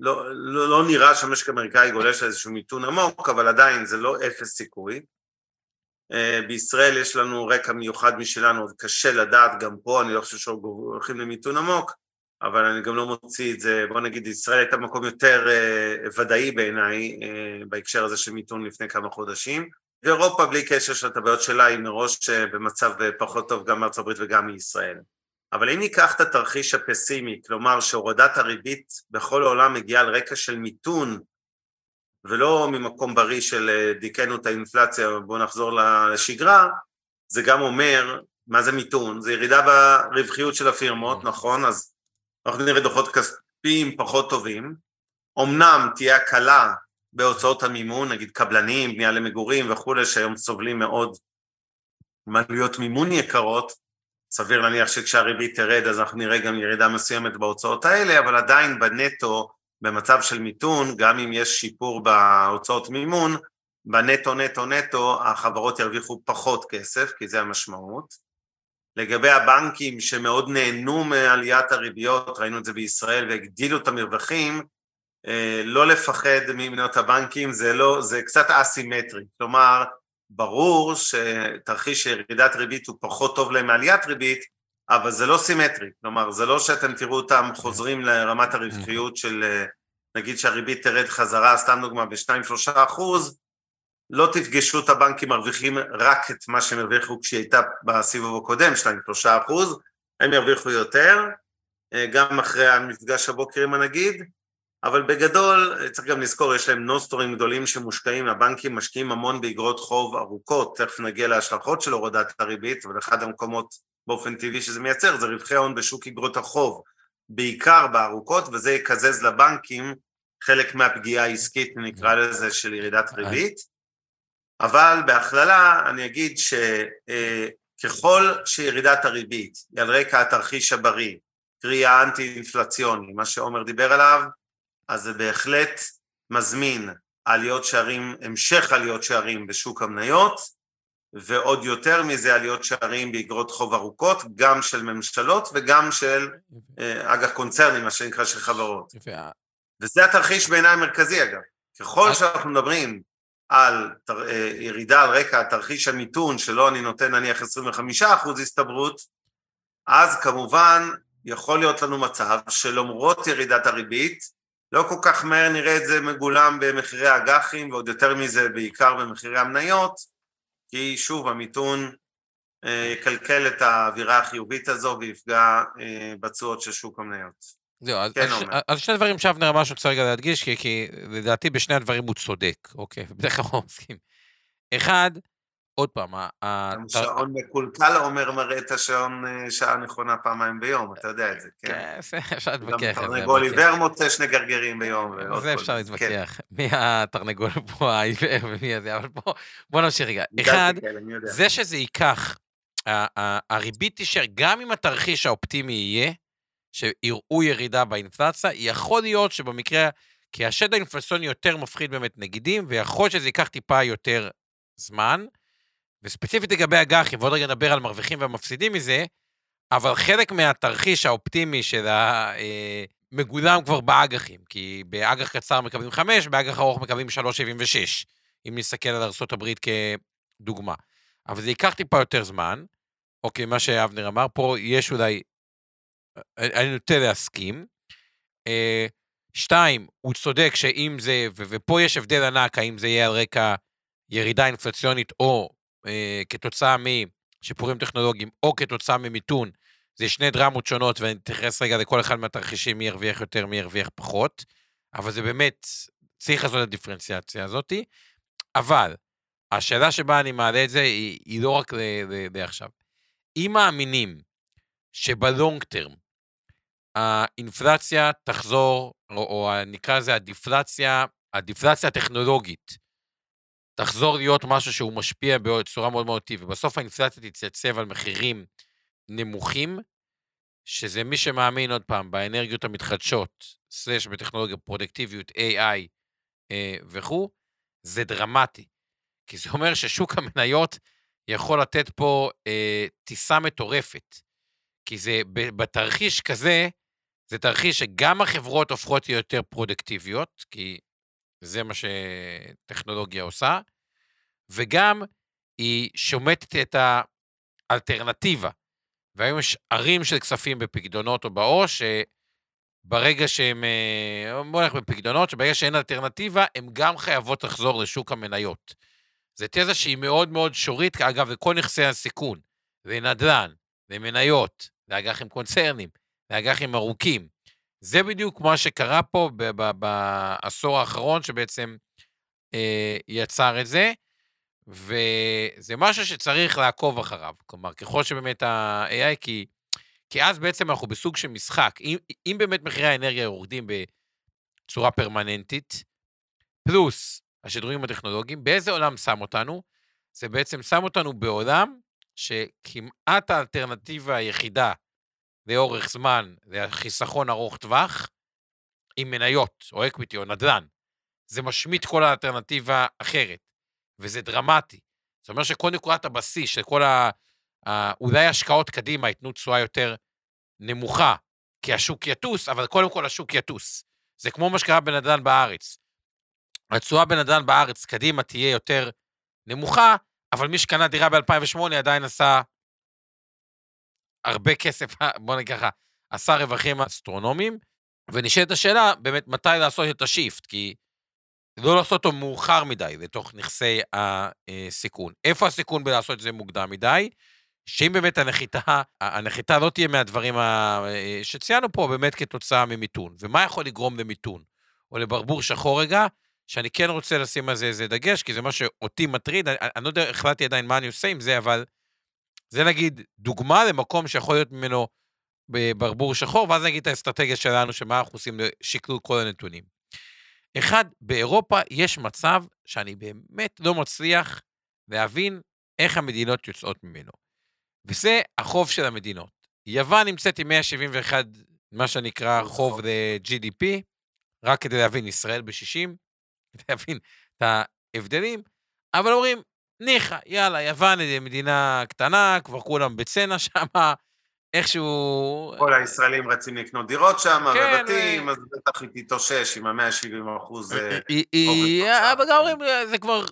לא, לא, לא נראה שהמשק האמריקאי גולש לאיזשהו מיתון עמוק, אבל עדיין זה לא אפס סיכוי. בישראל יש לנו רקע מיוחד משלנו, קשה לדעת, גם פה אני לא חושב שהולכים למיתון עמוק, אבל אני גם לא מוציא את זה, בוא נגיד ישראל הייתה במקום יותר ודאי בעיניי בהקשר הזה של מיתון לפני כמה חודשים, ואירופה בלי קשר של הבעיות שלה היא מראש במצב פחות טוב גם מארצות הברית וגם מישראל. אבל אם ניקח את התרחיש הפסימי, כלומר שהורדת הריבית בכל העולם מגיעה על רקע של מיתון ולא ממקום בריא של דיכאנו את האינפלציה ובואו נחזור לשגרה, זה גם אומר, מה זה מיתון? זה ירידה ברווחיות של הפירמות, נכון? אז אנחנו נראה דוחות כספיים פחות טובים, אמנם תהיה הקלה בהוצאות המימון, נגיד קבלנים, בנייה למגורים וכולי, שהיום סובלים מאוד מעלויות מימון יקרות, סביר להניח שכשהריבית תרד אז אנחנו נראה גם ירידה מסוימת בהוצאות האלה, אבל עדיין בנטו, במצב של מיתון, גם אם יש שיפור בהוצאות מימון, בנטו נטו נטו החברות ירוויחו פחות כסף, כי זה המשמעות. לגבי הבנקים שמאוד נהנו מעליית הריביות, ראינו את זה בישראל והגדילו את המרווחים, לא לפחד ממניות הבנקים, זה, לא, זה קצת אסימטרי, כלומר ברור שתרחיש ירידת ריבית הוא פחות טוב להם מעליית ריבית, אבל זה לא סימטרי, כלומר זה לא שאתם תראו אותם חוזרים לרמת הרווחיות של נגיד שהריבית תרד חזרה, סתם דוגמה, ב-2-3 אחוז, לא תפגשו את הבנקים מרוויחים רק את מה שהם הרוויחו כשהיא הייתה בסיבוב הקודם, 2-3 אחוז, הם ירוויחו יותר, גם אחרי המפגש הבוקר עם הנגיד, אבל בגדול, צריך גם לזכור, יש להם נוסטורים גדולים שמושקעים, הבנקים משקיעים המון באגרות חוב ארוכות, תכף נגיע להשלכות של הורדת הריבית, אבל אחד המקומות באופן טבעי שזה מייצר זה רווחי הון בשוק אגרות החוב, בעיקר בארוכות, וזה יקזז לבנקים חלק מהפגיעה העסקית, נקרא לזה, של ירידת ריבית. אבל בהכללה אני אגיד שככל שירידת הריבית היא על רקע התרחיש הבריא, קרי האנטי-אינפלציוני, מה שעומר דיבר עליו, אז זה בהחלט מזמין עליות שערים, המשך עליות שערים בשוק המניות, ועוד יותר מזה עליות שערים באגרות חוב ארוכות, גם של ממשלות וגם של אג"ח קונצרנים, מה שנקרא של חברות. וזה התרחיש בעיניי המרכזי אגב. ככל שאנחנו מדברים על ירידה על רקע תרחיש המיתון, שלו אני נותן נניח 25% הסתברות, אז כמובן יכול להיות לנו מצב שלמרות ירידת הריבית, לא כל כך מהר נראה את זה מגולם במחירי אג"חים, ועוד יותר מזה בעיקר במחירי המניות, כי שוב המיתון יקלקל את האווירה החיובית הזו ויפגע בתשואות של שוק המניות. זהו, אז, כן, אז, אז שני דברים שאבנר אמר שרוצה רגע להדגיש, כי, כי לדעתי בשני הדברים הוא צודק, אוקיי? <laughs> בדרך כלל אנחנו מסכים. אחד, עוד פעם, השעון מקולקל, עומר מראה את השעון שעה נכונה פעמיים ביום, אתה יודע את זה, כן? כן, <laughs> אפשר להתווכח. גם תרנגול עיוור מוצא שני גרגרים ביום. זה אפשר להתווכח. מי התרנגול <laughs> פה העיוור ומי הזה, אבל בוא נמשיך רגע. אחד, זה שזה ייקח, הריבית תישאר, גם אם התרחיש האופטימי יהיה, שיראו ירידה באינפלציה, יכול להיות שבמקרה, כי השד האינפלציוני יותר מפחיד באמת נגידים, ויכול שזה ייקח טיפה יותר זמן, וספציפית לגבי אג"חים, ועוד רגע נדבר על מרוויחים ומפסידים מזה, אבל חלק מהתרחיש האופטימי של המגולם כבר באג"חים, כי באג"ח קצר מקבלים 5, באג"ח ארוך מקבלים 3.76, אם נסתכל על ארה"ב כדוגמה. אבל זה ייקח טיפה יותר זמן, אוקיי, מה שאבנר אמר, פה יש אולי אני נוטה להסכים. אה, שתיים, הוא צודק שאם זה, ופה יש הבדל ענק, האם זה יהיה על רקע ירידה אינפלציונית או אה, כתוצאה משיפורים טכנולוגיים או כתוצאה ממיתון, זה שני דרמות שונות, ואני אתייחס רגע לכל אחד מהתרחישים, מי ירוויח יותר, מי ירוויח פחות, אבל זה באמת, צריך לעשות את הדיפרנציאציה הזאת. אבל, השאלה שבה אני מעלה את זה היא, היא לא רק לעכשיו. אם מאמינים שבלונג טרם האינפלציה תחזור, או, או נקרא לזה הדיפלציה, הדיפלציה הטכנולוגית, תחזור להיות משהו שהוא משפיע בצורה מאוד מאוד טבעית, ובסוף האינפלציה תתייצב על מחירים נמוכים, שזה מי שמאמין עוד פעם באנרגיות המתחדשות, סלש בטכנולוגיה פרודקטיביות, AI אה, וכו', זה דרמטי. כי זה אומר ששוק המניות יכול לתת פה אה, טיסה מטורפת. כי זה, בתרחיש כזה, זה תרחיש שגם החברות הופכות להיות יותר פרודקטיביות, כי זה מה שטכנולוגיה עושה, וגם היא שומטת את האלטרנטיבה. והיום יש ערים של כספים בפקדונות או בעו"ש, שברגע שהם, אה, בוא נלך בפקדונות, שברגע שאין אלטרנטיבה, הן גם חייבות לחזור לשוק המניות. זו תזה שהיא מאוד מאוד שורית, אגב, לכל נכסי הסיכון, ונדל"ן, ומניות, לאג"חים קונצרנים, לאג"חים ארוכים. זה בדיוק מה שקרה פה בעשור האחרון, שבעצם אה, יצר את זה, וזה משהו שצריך לעקוב אחריו. כלומר, ככל שבאמת ה-AI, כי, כי אז בעצם אנחנו בסוג של משחק. אם, אם באמת מחירי האנרגיה יורדים בצורה פרמננטית, פלוס השדרוגים הטכנולוגיים, באיזה עולם שם אותנו? זה בעצם שם אותנו בעולם שכמעט האלטרנטיבה היחידה לאורך זמן זה החיסכון ארוך טווח עם מניות או אקוויטי או נדל"ן. זה משמיט כל האלטרנטיבה אחרת, וזה דרמטי. זאת אומרת שכל נקודת הבסיס של כל ה... ה... אולי השקעות קדימה ייתנו תשואה יותר נמוכה, כי השוק יטוס, אבל קודם כל השוק יטוס. זה כמו מה שקרה בנדל"ן בארץ. התשואה בנדל"ן בארץ קדימה תהיה יותר נמוכה, אבל מי שקנה דירה ב-2008 עדיין עשה הרבה כסף, <laughs> בוא נגיד ככה, עשה רווחים אסטרונומיים, ונשאלת השאלה, באמת, מתי לעשות את השיפט, כי לא לעשות אותו מאוחר מדי לתוך נכסי הסיכון. איפה הסיכון בלעשות את זה מוקדם מדי? שאם באמת הנחיתה, הנחיתה לא תהיה מהדברים שציינו פה באמת כתוצאה ממיתון. ומה יכול לגרום למיתון? או לברבור שחור רגע, שאני כן רוצה לשים על זה איזה דגש, כי זה מה שאותי מטריד, אני, אני לא יודע, החלטתי עדיין מה אני עושה עם זה, אבל זה נגיד דוגמה למקום שיכול להיות ממנו בברבור שחור, ואז נגיד את האסטרטגיה שלנו, שמה אנחנו עושים לשקלול כל הנתונים. אחד, באירופה יש מצב שאני באמת לא מצליח להבין איך המדינות יוצאות ממנו. וזה החוב של המדינות. יוון נמצאת עם 171, מה שנקרא חוב ל-GDP, רק כדי להבין, ישראל ב-60, כדי <laughs> להבין את ההבדלים, אבל אומרים, ניחא, יאללה, יוון היא מדינה קטנה, כבר כולם בצנע שם, איכשהו... כל הישראלים רצים לקנות דירות שם, כן, ובתים, ו... אז בטח היא תתאושש עם ה-170 אחוז. אה, אבל גם אומרים, זה כבר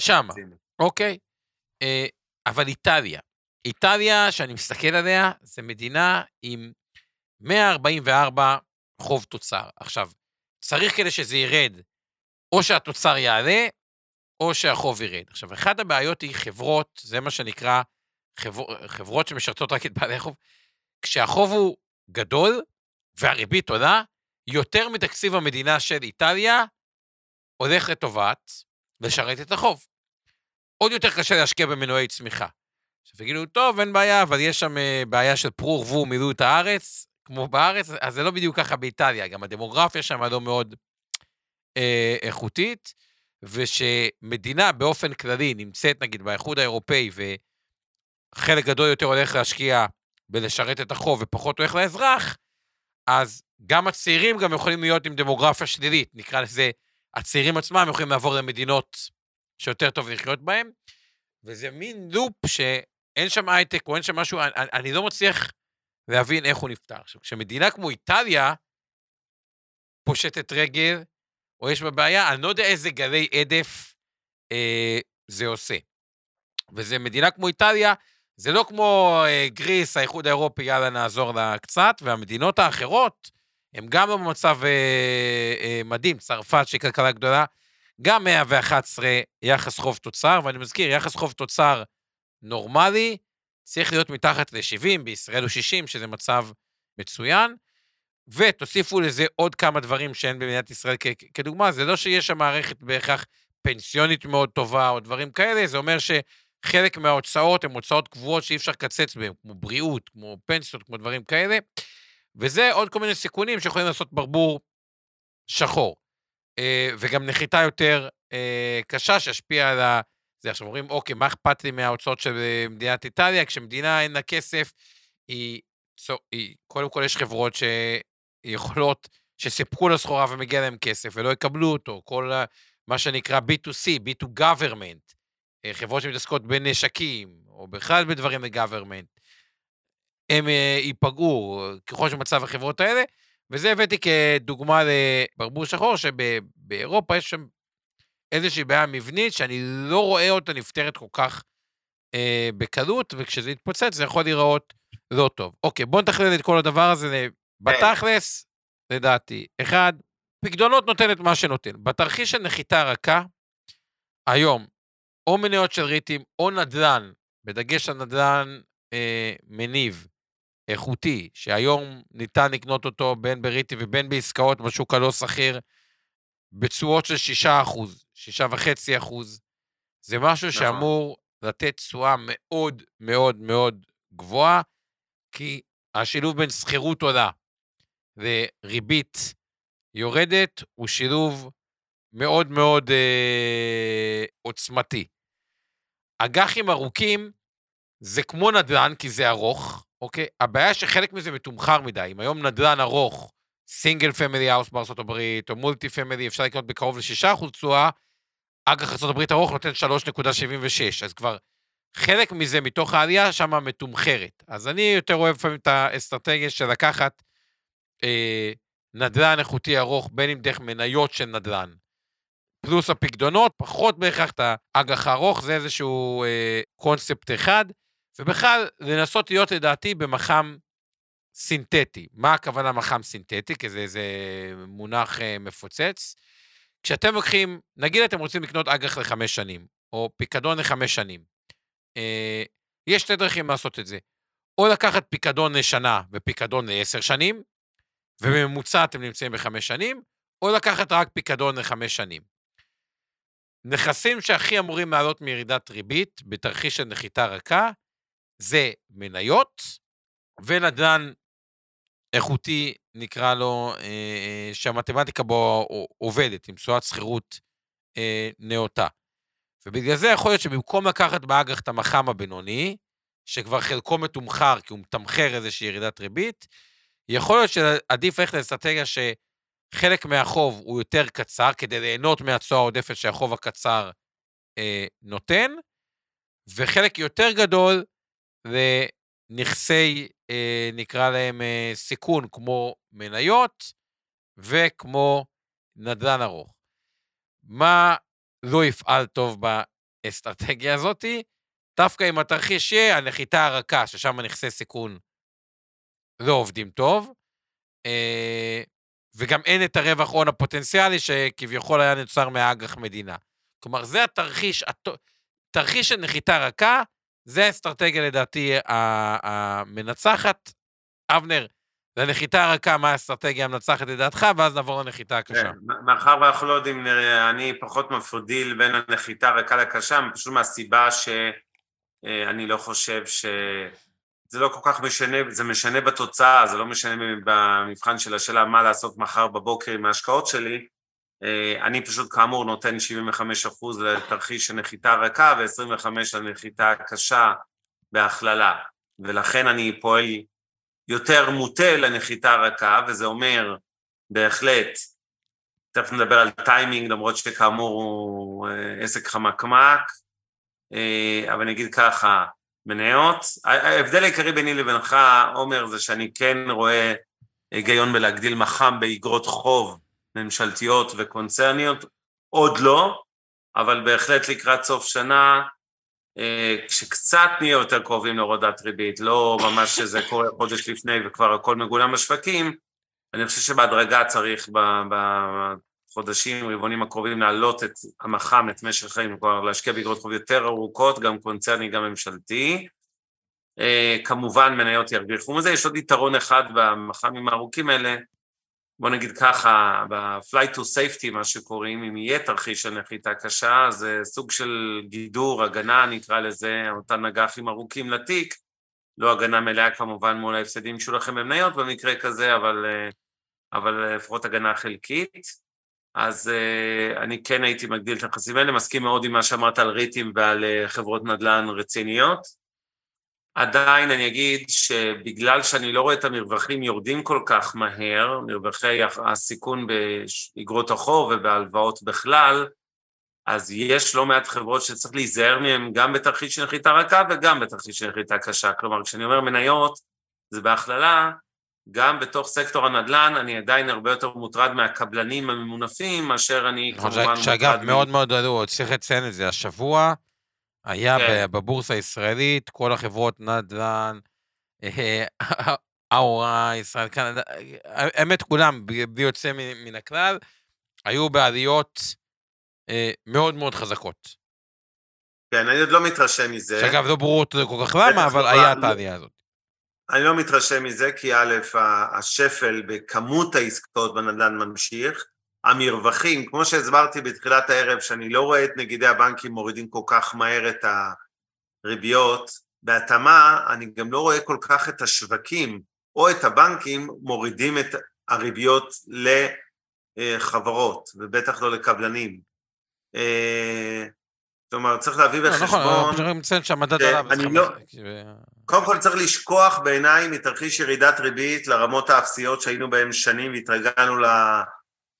שם, אוקיי? אה, אבל איטליה, איטליה, שאני מסתכל עליה, זו מדינה עם 144 חוב תוצר. עכשיו, צריך כדי שזה ירד, או שהתוצר יעלה, או שהחוב ירד. עכשיו, אחת הבעיות היא חברות, זה מה שנקרא חבר, חברות שמשרתות רק את בעלי החוב, כשהחוב הוא גדול והריבית עולה, יותר מתקציב המדינה של איטליה הולך לטובת לשרת את החוב. עוד יותר קשה להשקיע במנועי צמיחה. עכשיו יגידו, טוב, אין בעיה, אבל יש שם אה, בעיה של פרו ורבו מילאו את הארץ, כמו בארץ, אז זה לא בדיוק ככה באיטליה, גם הדמוגרפיה שם לא מאוד אה, איכותית, ושמדינה באופן כללי נמצאת נגיד באיחוד האירופאי, וחלק גדול יותר הולך להשקיע בלשרת את החוב ופחות הולך לאזרח, אז גם הצעירים גם יכולים להיות עם דמוגרפיה שלילית, נקרא לזה, הצעירים עצמם יכולים לעבור למדינות שיותר טוב לחיות בהן, וזה מין לופ שאין שם הייטק או אין שם משהו, אני, אני לא מצליח להבין איך הוא נפתר. עכשיו, כשמדינה כמו איטליה פושטת רגל, או יש בה בעיה, אני לא יודע איזה גלי עדף אה, זה עושה. וזה מדינה כמו איטליה, זה לא כמו אה, גריס, האיחוד האירופי, יאללה, נעזור לה קצת, והמדינות האחרות, הן גם במצב אה, אה, מדהים, צרפת, שהיא כלכלה גדולה, גם 111 יחס חוב תוצר, ואני מזכיר, יחס חוב תוצר נורמלי צריך להיות מתחת ל-70, בישראל הוא 60, שזה מצב מצוין, ותוסיפו לזה עוד כמה דברים שאין במדינת ישראל כ- כדוגמה, זה לא שיש שם מערכת בהכרח פנסיונית מאוד טובה או דברים כאלה, זה אומר שחלק מההוצאות הן הוצאות קבועות שאי אפשר לקצץ בהן, כמו בריאות, כמו פנסיות, כמו דברים כאלה, וזה עוד כל מיני סיכונים שיכולים לעשות ברבור שחור. אה, וגם נחיתה יותר אה, קשה שישפיע על ה... זה עכשיו אומרים, אוקיי, מה אכפת לי מההוצאות של אה, מדינת איטליה? כשמדינה אין לה כסף, היא, היא קודם כל יש חברות שיכולות, שסיפקו לסחורה ומגיע להם כסף ולא יקבלו אותו, כל מה שנקרא B2C, B2 government, חברות שמתעסקות בנשקים, או בכלל בדברים ל-government, הם ייפגעו ככל שמצב החברות האלה, וזה הבאתי כדוגמה לברבור שחור, שבאירופה יש שם איזושהי בעיה מבנית שאני לא רואה אותה נפתרת כל כך אה, בקלות, וכשזה יתפוצץ זה יכול להיראות לא טוב. אוקיי, בואו נתכלל את כל הדבר הזה בתכלס, לדעתי. אחד, פקדונות נותן את מה שנותן. בתרחיש של נחיתה רכה, היום, או מניות של ריטים או נדל"ן, בדגש על נדל"ן אה, מניב, איכותי, שהיום ניתן לקנות אותו בין בריטי ובין בעסקאות בשוק הלא שכיר, בתשואות של 6 אחוז, 6.5 אחוז, זה משהו נכון. שאמור לתת תשואה מאוד מאוד מאוד גבוהה, כי השילוב בין שכירות עולה וריבית יורדת הוא שילוב מאוד מאוד אה, עוצמתי. אג"חים ארוכים זה כמו נדל"ן, כי זה ארוך, אוקיי? הבעיה שחלק מזה מתומחר מדי. אם היום נדל"ן ארוך, single family house בארצות הברית, או multi family, אפשר לקנות בקרוב ל-6% תשואה, אג"ח ארצות הברית ארוך נותן 3.76, אז כבר חלק מזה מתוך העלייה שם מתומחרת. אז אני יותר אוהב לפעמים את האסטרטגיה של לקחת אה, נדל"ן איכותי ארוך, בין אם דרך מניות של נדל"ן, פלוס הפקדונות, פחות בהכרח את האג"ח הארוך, זה איזשהו אה, קונספט אחד. ובכלל, לנסות להיות לדעתי במח"מ סינתטי. מה הכוונה מח"מ סינתטי? כי זה איזה מונח אה, מפוצץ. כשאתם לוקחים, נגיד אתם רוצים לקנות אג"ח לחמש שנים, או פיקדון לחמש שנים, אה, יש שתי דרכים לעשות את זה. או לקחת פיקדון לשנה ופיקדון לעשר שנים, ובממוצע אתם נמצאים בחמש שנים, או לקחת רק פיקדון לחמש שנים. נכסים שהכי אמורים לעלות מירידת ריבית בתרחיש של נחיתה רכה, זה מניות ונדל"ן איכותי, נקרא לו, אה, אה, שהמתמטיקה בו עובדת, עם תשואת שכירות אה, נאותה. ובגלל זה יכול להיות שבמקום לקחת באג"ח את המח"מ הבינוני, שכבר חלקו מתומחר כי הוא מתמחר איזושהי ירידת ריבית, יכול להיות שעדיף ללכת לאסטרטגיה שחלק מהחוב הוא יותר קצר, כדי ליהנות מהתשואה העודפת שהחוב הקצר אה, נותן, וחלק יותר גדול לנכסי, אה, נקרא להם אה, סיכון, כמו מניות וכמו נדל"ן ארוך. מה לא יפעל טוב באסטרטגיה הזאתי? דווקא אם התרחיש יהיה הנחיתה הרכה, ששם נכסי סיכון לא עובדים טוב, אה, וגם אין את הרווח הון הפוטנציאלי שכביכול היה נוצר מהאג"ח מדינה. כלומר, זה התרחיש, תרחיש של נחיתה רכה, זה האסטרטגיה לדעתי המנצחת. אבנר, לנחיתה הרכה, מה האסטרטגיה המנצחת לדעתך, ואז נעבור לנחיתה הקשה. כן, מאחר ואנחנו לא יודעים, אני פחות מפרידיל בין הנחיתה הרכה לקשה, פשוט מהסיבה שאני לא חושב ש... זה לא כל כך משנה, זה משנה בתוצאה, זה לא משנה במבחן של השאלה מה לעשות מחר בבוקר עם ההשקעות שלי. אני פשוט כאמור נותן 75% לתרחיש של נחיתה רכה ו-25% לנחיתה קשה בהכללה, ולכן אני פועל יותר מוטה לנחיתה רכה, וזה אומר בהחלט, תכף נדבר על טיימינג, למרות שכאמור הוא אה, עסק חמקמק, אה, אבל אני אגיד ככה, מניות, ההבדל העיקרי ביני לבינך, עומר, זה שאני כן רואה היגיון בלהגדיל מח"מ באגרות חוב ממשלתיות וקונצרניות, עוד לא, אבל בהחלט לקראת סוף שנה אה, כשקצת נהיה יותר קרובים להורדת ריבית, לא ממש שזה קורה חודש לפני וכבר הכל מגולם בשווקים, אני חושב שבהדרגה צריך בחודשים, רבעונים הקרובים להעלות את המח"מ, את משך חיים, כלומר להשקיע באגרות חוב יותר ארוכות, גם קונצרני, גם ממשלתי. אה, כמובן מניות ירוויחו מזה, יש עוד יתרון אחד במח"מים הארוכים האלה, בוא נגיד ככה, ב-flight to safety, מה שקוראים, אם יהיה תרחיש של נחיתה קשה, זה סוג של גידור, הגנה נקרא לזה, אותן אג"חים ארוכים לתיק, לא הגנה מלאה כמובן מול ההפסדים שיהיו לכם במניות במקרה כזה, אבל, אבל לפחות הגנה חלקית. אז אני כן הייתי מגדיל את הנכסים האלה, מסכים מאוד עם מה שאמרת על ריטים ועל חברות נדל"ן רציניות. עדיין אני אגיד שבגלל שאני לא רואה את המרווחים יורדים כל כך מהר, מרווחי הסיכון באגרות החוב ובהלוואות בכלל, אז יש לא מעט חברות שצריך להיזהר מהן גם בתרחיש של נחיתה רכה וגם בתרחיש של נחיתה קשה. כלומר, כשאני אומר מניות, זה בהכללה, גם בתוך סקטור הנדל"ן אני עדיין הרבה יותר מוטרד מהקבלנים הממונפים, מאשר אני נכון, כמובן מוטרד... שאגב, מאוד מאוד עלו, צריך לציין את זה, השבוע היה כן. בבורסה הישראלית, כל החברות נדל"ן, אאורה, ישראל, קנדה, האמת כולם, בלי יוצא מן הכלל, היו בעליות אה, מאוד מאוד חזקות. כן, אני עוד לא מתרשם מזה. שאגב, לא ברור כל כך למה, אבל היה את העלייה הזאת. אני לא מתרשם מזה, כי א', השפל בכמות העסקאות בנדל"ן ממשיך, המרווחים, כמו שהסברתי בתחילת הערב, שאני לא רואה את נגידי הבנקים מורידים כל כך מהר את הריביות, בהתאמה אני גם לא רואה כל כך את השווקים או את הבנקים מורידים את הריביות לחברות, ובטח לא לקבלנים. כלומר, צריך להביא בחשבון... נכון, אנחנו צריכים לציין שהמדד עליו... לא... קודם כל צריך לשכוח בעיניי מתרחיש ירידת ריבית לרמות האפסיות שהיינו בהן שנים והתרגלנו ל...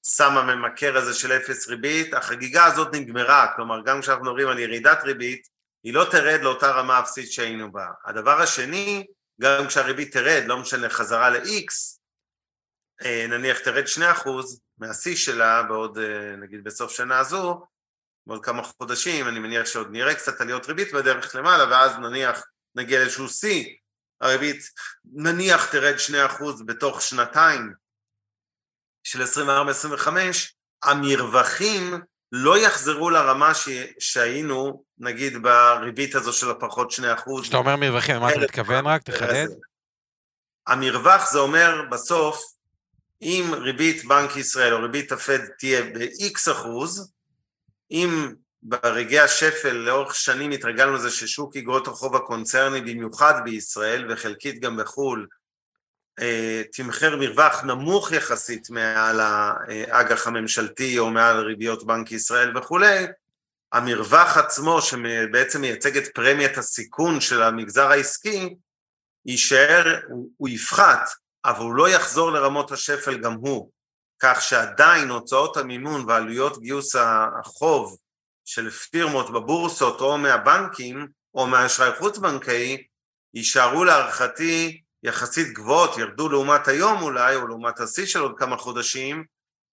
סם הממכר הזה של אפס ריבית, החגיגה הזאת נגמרה, כלומר גם כשאנחנו מדברים על ירידת ריבית, היא לא תרד לאותה רמה אפסית שהיינו בה. הדבר השני, גם כשהריבית תרד, לא משנה חזרה ל-X, אה, נניח תרד 2% מהשיא שלה בעוד, אה, נגיד בסוף שנה הזו, בעוד כמה חודשים, אני מניח שעוד נראה קצת עליות ריבית בדרך למעלה, ואז נניח נגיע לאיזשהו שיא, הריבית נניח תרד 2% בתוך שנתיים, של 24-25, המרווחים לא יחזרו לרמה ש... שהיינו, נגיד, בריבית הזו של הפחות 2%. כשאתה אומר מרווחים, מה אתה מתכוון רק? תחדד. המרווח זה אומר בסוף, אם ריבית בנק ישראל או ריבית הפד תהיה ב-X אחוז, אם ברגעי השפל לאורך שנים התרגלנו לזה ששוק אגרות החוב הקונצרני במיוחד בישראל וחלקית גם בחו"ל אה, תמחר מרווח נמוך יחסית מעל האג"ח הממשלתי או מעל ריביות בנק ישראל וכולי, המרווח עצמו שבעצם מייצג את פרמיית הסיכון של המגזר העסקי יישאר, הוא, הוא יפחת, אבל הוא לא יחזור לרמות השפל גם הוא, כך שעדיין הוצאות המימון ועלויות גיוס החוב של פירמות בבורסות או מהבנקים או מהאשראי חוץ-בנקאי יישארו להערכתי יחסית גבוהות, ירדו לעומת היום אולי או לעומת השיא של עוד כמה חודשים,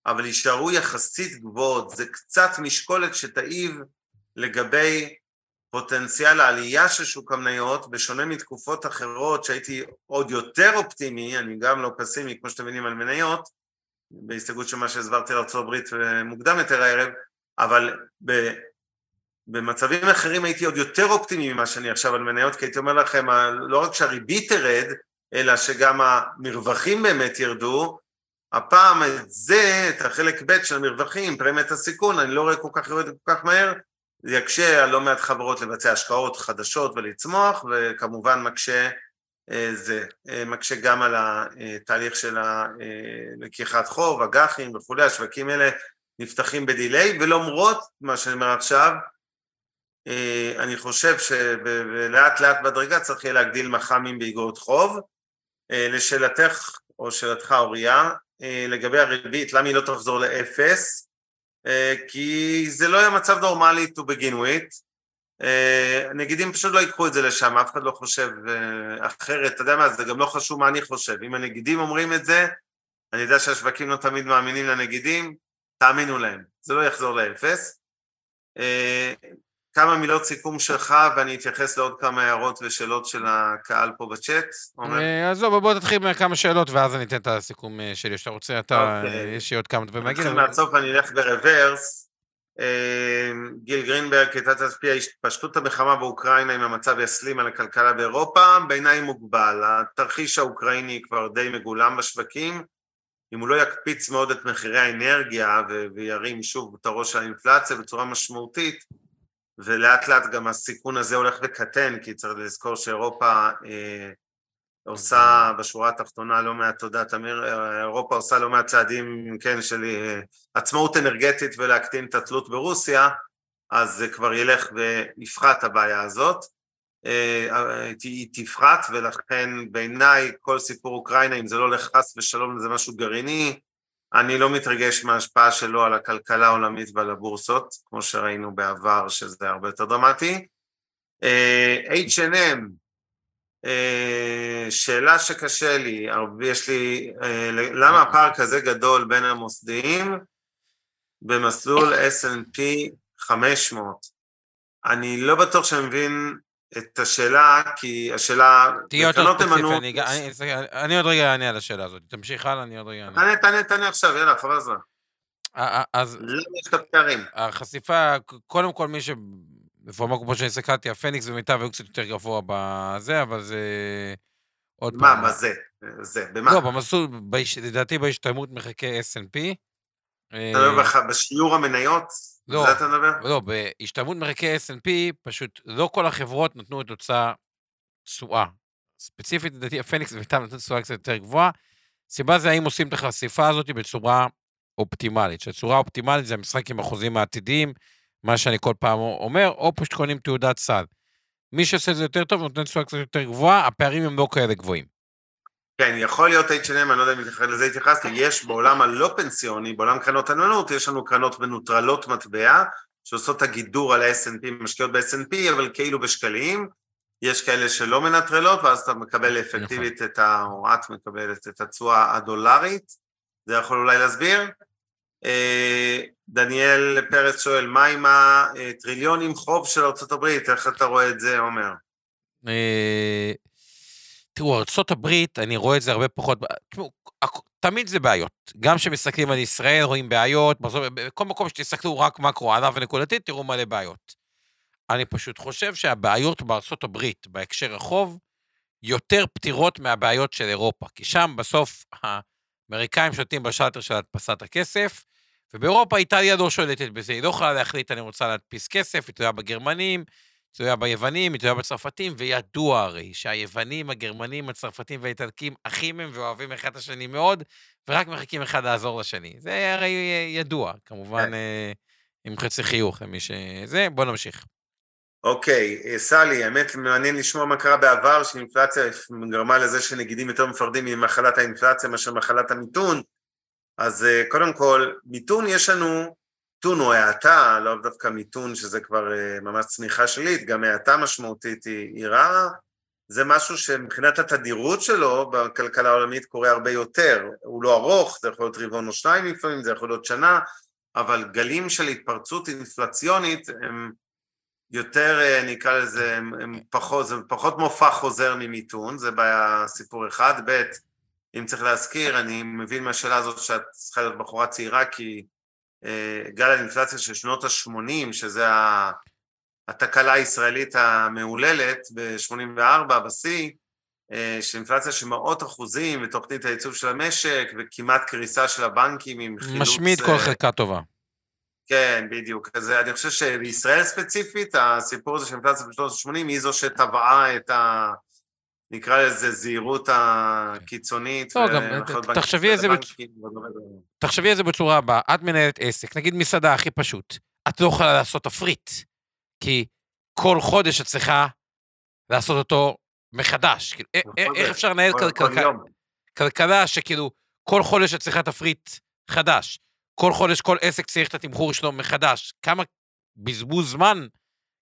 אבל יישארו יחסית גבוהות, זה קצת משקולת שתעיב לגבי פוטנציאל העלייה של שוק המניות, בשונה מתקופות אחרות שהייתי עוד יותר אופטימי, אני גם לא פסימי כמו שאתם מבינים על מניות, בהסתגלות של מה שהסברתי לארה"ב מוקדם יותר הערב, אבל ב, במצבים אחרים הייתי עוד יותר אופטימי ממה שאני עכשיו על מניות, כי הייתי אומר לכם, לא רק שהריבית תרד, אלא שגם המרווחים באמת ירדו, הפעם את זה, את החלק ב' של המרווחים, פרמיית הסיכון, אני לא רואה כל כך יורד כל כך מהר, זה יקשה על לא מעט חברות לבצע השקעות חדשות ולצמוח, וכמובן מקשה זה, אה, מקשה גם על התהליך של לקיחת חוב, אג"חים וכולי, השווקים האלה נפתחים בדיליי, ולמרות מה שאני אומר עכשיו, אה, אני חושב שלאט לאט בדרגה צריך יהיה להגדיל מח"מים באגרות חוב. לשאלתך, או שאלתך אוריה, לגבי הריבית, למה היא לא תחזור לאפס? אה, כי זה לא היה מצב נורמלי to begin with. הנגידים פשוט לא ייקחו את זה לשם, אף אחד לא חושב אה, אחרת, אתה יודע מה, זה גם לא חשוב מה אני חושב. אם הנגידים אומרים את זה, אני יודע שהשווקים לא תמיד מאמינים לנגידים, תאמינו להם, זה לא יחזור לאפס. אה, כמה מילות סיכום שלך, ואני אתייחס לעוד כמה הערות ושאלות של הקהל פה בצ'אט. אה, עזוב, בוא תתחיל מכמה שאלות, ואז אני אתן את הסיכום אה, שלי. שאתה רוצה, אתה, אוקיי. יש לי עוד כמה דברים להגיד. נתחיל מהסוף, אני אלך ברוורס. אה, גיל גרינברג, כיצד תשפיע התפשטות המלחמה באוקראינה אם המצב יסלים על הכלכלה באירופה? בעיניי מוגבל. התרחיש האוקראיני כבר די מגולם בשווקים. אם הוא לא יקפיץ מאוד את מחירי האנרגיה וירים שוב את הראש של האינפלציה בצורה משמעותית, ולאט לאט גם הסיכון הזה הולך וקטן, כי צריך לזכור שאירופה אה, עושה בשורה התחתונה לא מעט, תודה תמיר, אירופה עושה לא מעט צעדים, כן, של אה, עצמאות אנרגטית ולהקטין את התלות ברוסיה, אז זה כבר ילך ויפחת הבעיה הזאת. אה, היא תפחת ולכן בעיניי כל סיפור אוקראינה, אם זה לא הולך חס ושלום זה משהו גרעיני, אני לא מתרגש מההשפעה שלו על הכלכלה העולמית ועל הבורסות, כמו שראינו בעבר שזה הרבה יותר דרמטי. אה, H&M, אה, שאלה שקשה לי, יש לי, אה, למה הפער כזה גדול בין המוסדיים במסלול S&P 500? אני לא בטוח שאני מבין את השאלה, כי השאלה... תהיה יותר ספציפי, אני, אני, אני עוד רגע אענה על השאלה הזאת. תמשיך הלאה, אני עוד רגע אענה. תענה, תענה, תענה עכשיו, יאללה, חבל הזמן. אז... למה יש את הפערים? החשיפה, קודם כל מי ש... בפורמה כמו שאני הסתכלתי, הפניקס ומיטב היו קצת יותר גבוה בזה, אבל זה... עוד מה, פעם. מה זה? זה, במה? לא, במסלול, לדעתי בהשתלמות מחכה S&P. אתה מדבר בשיעור המניות? לא, זה אתה מדבר? לא, בהשתלמות מרקי S&P, פשוט לא כל החברות נתנו את אותה תשואה. ספציפית, לדעתי, הפניקס ואיתם נתנו תשואה קצת יותר גבוהה. סיבה זה האם עושים את החשיפה הזאת בצורה אופטימלית. שהצורה אופטימלית זה המשחק עם החוזים העתידיים, מה שאני כל פעם אומר, או פשוט קונים תעודת סל. מי שעושה את זה יותר טוב נותן תשואה קצת יותר גבוהה, הפערים הם לא כאלה גבוהים. כן, יכול להיות H&M, אני לא יודע אם לזה התייחסתי, יש בעולם הלא פנסיוני, בעולם קרנות הנאמנות, יש לנו קרנות מנוטרלות מטבע, שעושות את הגידור על ה-S&P, משקיעות ב-S&P, אבל כאילו בשקלים, יש כאלה שלא מנטרלות, ואז אתה מקבל אפקטיבית נכון. את ה... או את מקבלת את התשואה הדולרית, זה יכול אולי להסביר? דניאל פרץ שואל, מה עם הטריליונים חוב של ארה"ב, איך אתה רואה את זה, עומר? אה, תראו, ארה"ב, אני רואה את זה הרבה פחות, תראו, תמיד זה בעיות. גם כשמסתכלים על ישראל רואים בעיות, בכל מקום שתסתכלו רק מקרו עליו ונקודתית, תראו מלא בעיות. אני פשוט חושב שהבעיות הברית, בהקשר החוב, יותר פתירות מהבעיות של אירופה, כי שם בסוף אמריקאים שולטים בשלטר של הדפסת הכסף, ובאירופה איטליה לא שולטת בזה, היא לא יכולה להחליט, אני רוצה להדפיס כסף, היא תלויה בגרמנים, היא תלויה ביוונים, היא תלויה בצרפתים, וידוע הרי שהיוונים, הגרמנים, הצרפתים והאיטלקים אחים הם ואוהבים אחד את השני מאוד, ורק מחכים אחד לעזור לשני. זה הרי ידוע, כמובן, כן. אה, עם חצי חיוך למי שזה. בוא נמשיך. אוקיי, אה, סלי, האמת מעניין לשמוע מה קרה בעבר, שאינפלציה גרמה לזה שנגידים יותר מפחדים ממחלת האינפלציה מאשר מחלת המיתון. אז אה, קודם כל, מיתון יש לנו, מיתון או האטה, לא דווקא מיתון שזה כבר אה, ממש צמיחה שלילית, גם האטה משמעותית היא, היא רעה, זה משהו שמבחינת התדירות שלו בכלכלה העולמית קורה הרבה יותר. הוא לא ארוך, זה יכול להיות רבעון או שניים לפעמים, זה יכול להיות שנה, אבל גלים של התפרצות אינפלציונית הם יותר, אה, אני אקרא לזה, הם, הם פחות, זה פחות מופע חוזר ממיתון, זה בעיה סיפור אחד. ב', אם צריך להזכיר, אני מבין מהשאלה הזאת שאת צריכה להיות בחורה צעירה, כי אה, גל האינפלציה של שנות ה-80, שזה ה... התקלה הישראלית המהוללת ב-84 בשיא, אה, של אינפלציה של מאות אחוזים ותוכנית הייצוב של המשק וכמעט קריסה של הבנקים עם חילוץ... משמיד כל אה, חלקה טובה. כן, בדיוק. אז אני חושב שבישראל ספציפית, הסיפור הזה של אינפלציה בשנות ה-80 היא זו שטבעה את ה... נקרא לזה זהירות הקיצונית. לא, גם, תחשבי על זה וכדומה. תחשבי על זה בצורה הבאה, את מנהלת עסק, נגיד מסעדה הכי פשוט, את לא יכולה לעשות תפריט, כי כל חודש את צריכה לעשות אותו מחדש. כאילו, איך אפשר לנהל. כלכלה שכאילו כל חודש את צריכה תפריט חדש, כל חודש כל עסק צריך את התמחור שלו מחדש. כמה בזבוז זמן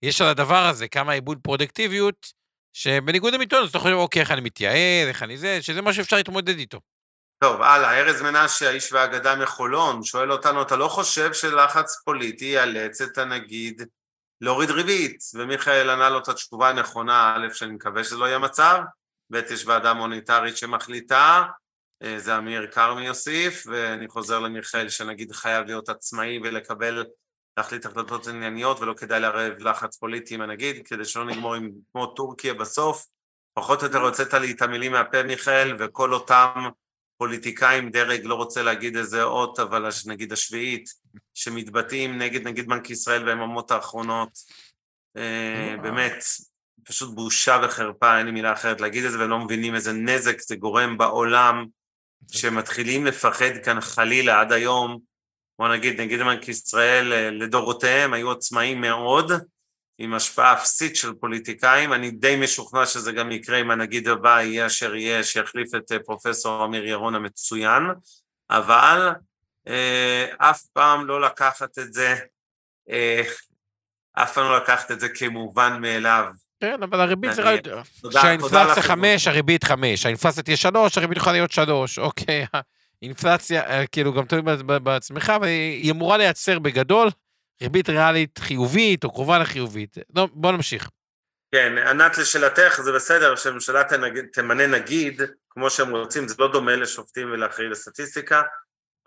יש על הדבר הזה, כמה עיבוד פרודקטיביות, שבניגוד למיתון, אז אתה חושב, אוקיי, איך אני מתייעל, איך אני זה, שזה משהו שאפשר להתמודד איתו. טוב, הלאה, ארז מנשה, האיש והאגדה מחולון, שואל אותנו, אתה לא חושב שלחץ פוליטי יאלץ את הנגיד להוריד ריבית? ומיכאל ענה לו את התשובה הנכונה, א', שאני מקווה שזה לא יהיה מצב, ב', יש ועדה מוניטרית שמחליטה, אה, זה אמיר כרמי יוסיף, ואני חוזר למיכאל שנגיד חייב להיות עצמאי ולקבל, להחליט החלטות ענייניות, ולא כדאי לערב לחץ פוליטי עם הנגיד, כדי שלא נגמור עם כמו טורקיה בסוף. פחות או יותר הוצאת לי את המילים מהפה, מיכאל, וכל אותם פוליטיקאים, דרג, לא רוצה להגיד איזה אות, אבל נגיד השביעית, שמתבטאים נגד נגיד בנק ישראל ביממות האחרונות, אה, באמת, פשוט בושה וחרפה, אין לי מילה אחרת להגיד את זה, ולא מבינים איזה נזק זה גורם בעולם, שמתחילים לפחד כאן חלילה עד היום, בוא נגיד, נגיד בנק ישראל אה, לדורותיהם היו עצמאים מאוד, עם השפעה אפסית של פוליטיקאים, אני די משוכנע שזה גם יקרה אם הנגיד הבא יהיה אשר יהיה, שיחליף את אה, פרופסור אמיר ירון המצוין, אבל אה, אף פעם לא לקחת את זה, אף פעם לא לקחת את זה כמובן מאליו. כן, אבל הריבית זה רעיון. תודה- תודה לכם. חמש, הריבית חמש. האינפלציה תהיה שלוש, הריבית יכולה להיות שלוש. אוקיי, האינפלציה, אה, כאילו, גם תלוי בעצמך, היא אמורה לייצר בגדול ריבית ריאלית חיובית או קרובה לחיובית. לא, בוא נמשיך. כן, ענת לשאלתך, זה בסדר שהממשלה תמנה נגיד, כמו שהם רוצים, זה לא דומה לשופטים ולאחראי לסטטיסטיקה.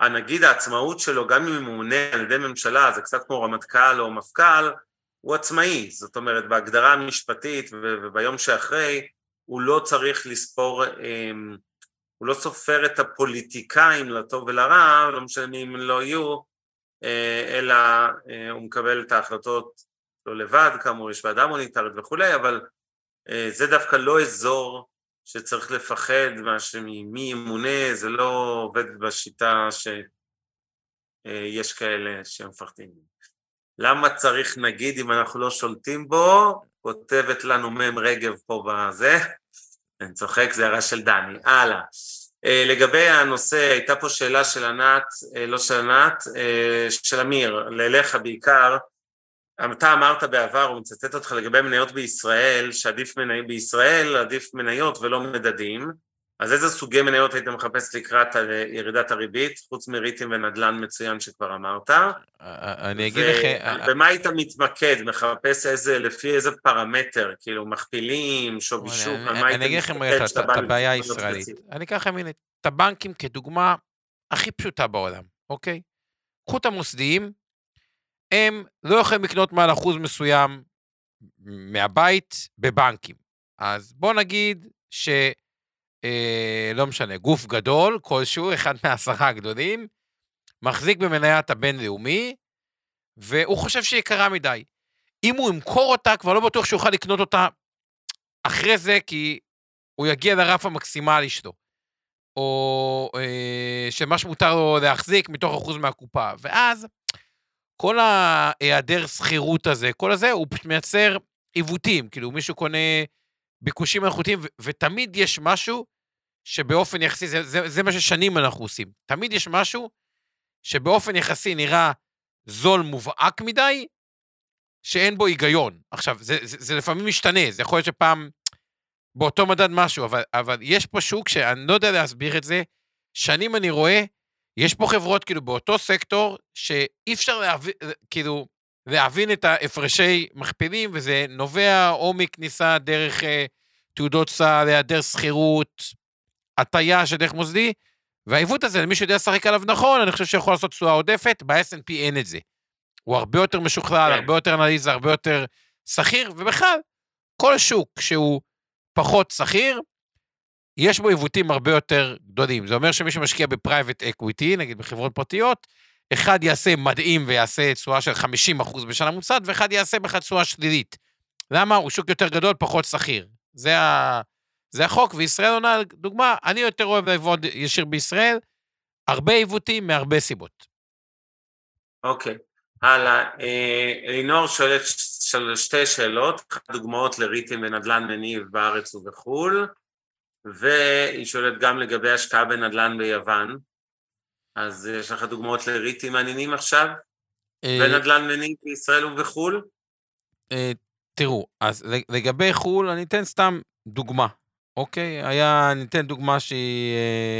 הנגיד, העצמאות שלו, גם אם הוא ממונה על ידי ממשלה, זה קצת כמו רמטכ"ל או מפכ"ל, הוא עצמאי. זאת אומרת, בהגדרה המשפטית וביום שאחרי, הוא לא צריך לספור, אמ, הוא לא סופר את הפוליטיקאים לטוב ולרע, לא משנה הם לא יהיו, אה, אלא אה, הוא מקבל את ההחלטות לא לבד, כאמור יש ועדה מוניטרית וכולי, אבל אה, זה דווקא לא אזור שצריך לפחד מה שממי ימונה, זה לא עובד בשיטה שיש כאלה שמפחדים. למה צריך נגיד אם אנחנו לא שולטים בו? כותבת לנו מ' רגב פה בזה. אני צוחק, זה הערה של דני. הלאה. אה, לגבי הנושא, הייתה פה שאלה של ענת, אה, לא של ענת, אה, של אמיר, לאליך בעיקר. אתה אמרת בעבר, הוא מצטט אותך לגבי מניות בישראל, שעדיף מניות בישראל, עדיף מניות ולא מדדים. אז איזה סוגי מניות היית מחפש לקראת ירידת הריבית, חוץ מריטים ונדל"ן מצוין שכבר אמרת? אני אגיד לך... ובמה היית מתמקד? מחפש איזה, לפי איזה פרמטר? כאילו, מכפילים, שווי שוק, על מה היית אני אגיד לכם את כשאתה בא הבעיה הישראלית. אני אקח לכם את הבנקים כדוגמה הכי פשוטה בעולם, אוקיי? קחו את המוסדיים, הם לא יכולים לקנות מעל אחוז מסוים מהבית בבנקים. אז בוא נגיד ש... אה, לא משנה, גוף גדול כלשהו, אחד מהעשרה הגדולים, מחזיק במניית הבינלאומי, והוא חושב שהיא יקרה מדי. אם הוא ימכור אותה, כבר לא בטוח שהוא יוכל לקנות אותה אחרי זה, כי הוא יגיע לרף המקסימלי שלו. או אה, שמה שמותר לו להחזיק מתוך אחוז מהקופה. ואז כל ההיעדר שכירות הזה, כל הזה, הוא מייצר עיוותים. כאילו, מישהו קונה ביקושים איכותיים, ותמיד יש משהו שבאופן יחסי, זה, זה, זה מה ששנים אנחנו עושים. תמיד יש משהו שבאופן יחסי נראה זול מובהק מדי, שאין בו היגיון. עכשיו, זה, זה, זה לפעמים משתנה, זה יכול להיות שפעם באותו מדד משהו, אבל, אבל יש פה שוק שאני לא יודע להסביר את זה, שנים אני רואה, יש פה חברות כאילו באותו סקטור, שאי אפשר להבין, כאילו, להבין את ההפרשי מכפילים, וזה נובע או מכניסה דרך אה, תעודות סל, היעדר סחירות, הטיה של דרך מוסדי, והעיוות הזה, למי שיודע לשחק עליו נכון, אני חושב שיכול לעשות תשואה עודפת, ב-S&P אין את זה. הוא הרבה יותר משוכלל, כן. הרבה יותר אנליזה, הרבה יותר סחיר, ובכלל, כל שוק שהוא פחות סחיר, יש בו עיוותים הרבה יותר גדולים. זה אומר שמי שמשקיע ב private equity, נגיד בחברות פרטיות, אחד יעשה מדהים ויעשה תשואה של 50% בשנה ממוצעת, ואחד יעשה בכלל תשואה שלילית. למה? הוא שוק יותר גדול, פחות שכיר. זה, ה... זה החוק, וישראל עונה, דוגמה, אני יותר אוהב לעבוד ישיר בישראל, הרבה עיוותים מהרבה סיבות. אוקיי. הלאה, אה, אלינור שואלת שתי שאלות, דוגמאות לריטים ונדל"ן מניב בארץ ובחו"ל, והיא שואלת גם לגבי השקעה בנדל"ן ביוון, אז יש לך דוגמאות לריטים מעניינים עכשיו? אה, ונדל"ן מניב בישראל ובחו"ל? אה, תראו, אז לגבי חו"ל, אני אתן סתם דוגמה. אוקיי, היה, ניתן דוגמה שהיא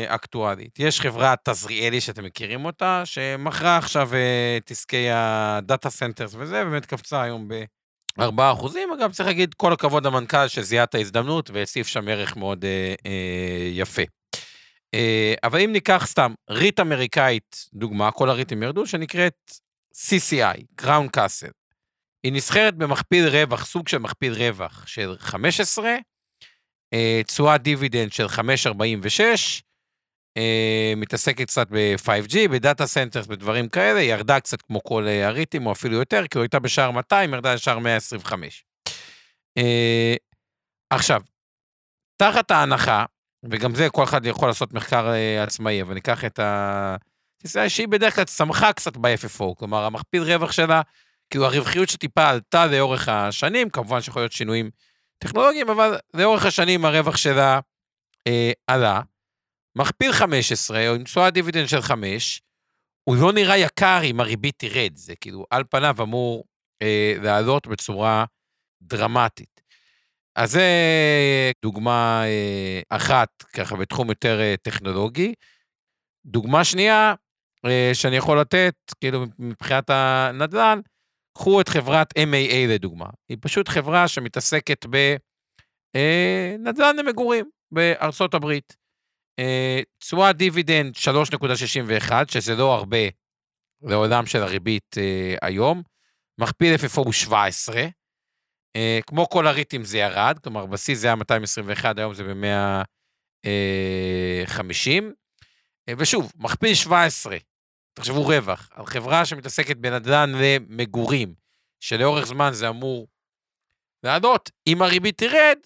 אה, אקטואלית. יש חברה עזריאלי שאתם מכירים אותה, שמכרה עכשיו אה, את עסקי ה data centers וזה, באמת קפצה היום ב-4 אחוזים. אגב, צריך להגיד כל הכבוד למנכ"ל שזיהה את ההזדמנות והוסיף שם ערך מאוד אה, אה, יפה. אה, אבל אם ניקח סתם REIT אמריקאית, דוגמה, כל הריטים ירדו, שנקראת CCI, Crown Castle. היא נסחרת במכפיל רווח, סוג של מכפיל רווח של 15, אה, תשואת דיבידנד של 5.46, אה, מתעסקת קצת ב-5G, ב data centers, בדברים כאלה, ירדה קצת כמו כל אה, הריטים, או אפילו יותר, כי הוא הייתה בשער 200, ירדה לשער 125. עכשיו, תחת ההנחה, וגם זה כל אחד יכול לעשות מחקר עצמאי, אבל ניקח את ה... תסתכל שהיא בדרך כלל צמחה קצת ב-FFO, כלומר, המכפיל רווח שלה, כאילו הרווחיות שטיפה עלתה לאורך השנים, כמובן שיכול להיות שינויים טכנולוגיים, אבל לאורך השנים הרווח שלה אה, עלה. מכפיל 15, או עם תשואת דיבידנד של 5, הוא לא נראה יקר אם הריבית תרד, זה כאילו על פניו אמור אה, לעלות בצורה דרמטית. אז זה דוגמה אה, אחת, ככה, בתחום יותר אה, טכנולוגי. דוגמה שנייה אה, שאני יכול לתת, כאילו, מבחינת הנדל"ן, קחו את חברת MAA לדוגמה, היא פשוט חברה שמתעסקת בנדל"ן אה, למגורים בארצות הברית. אה, תשואת דיבידנד 3.61, שזה לא הרבה לעולם של הריבית אה, היום, מכפיל FFO הוא 17, כמו כל הריטים זה ירד, כלומר בסיס זה היה 221, היום זה ב-150, ושוב, מכפיל 17, תחשבו רווח, על חברה שמתעסקת בנדל"ן למגורים, שלאורך זמן זה אמור לעלות, אם הריבית תרד,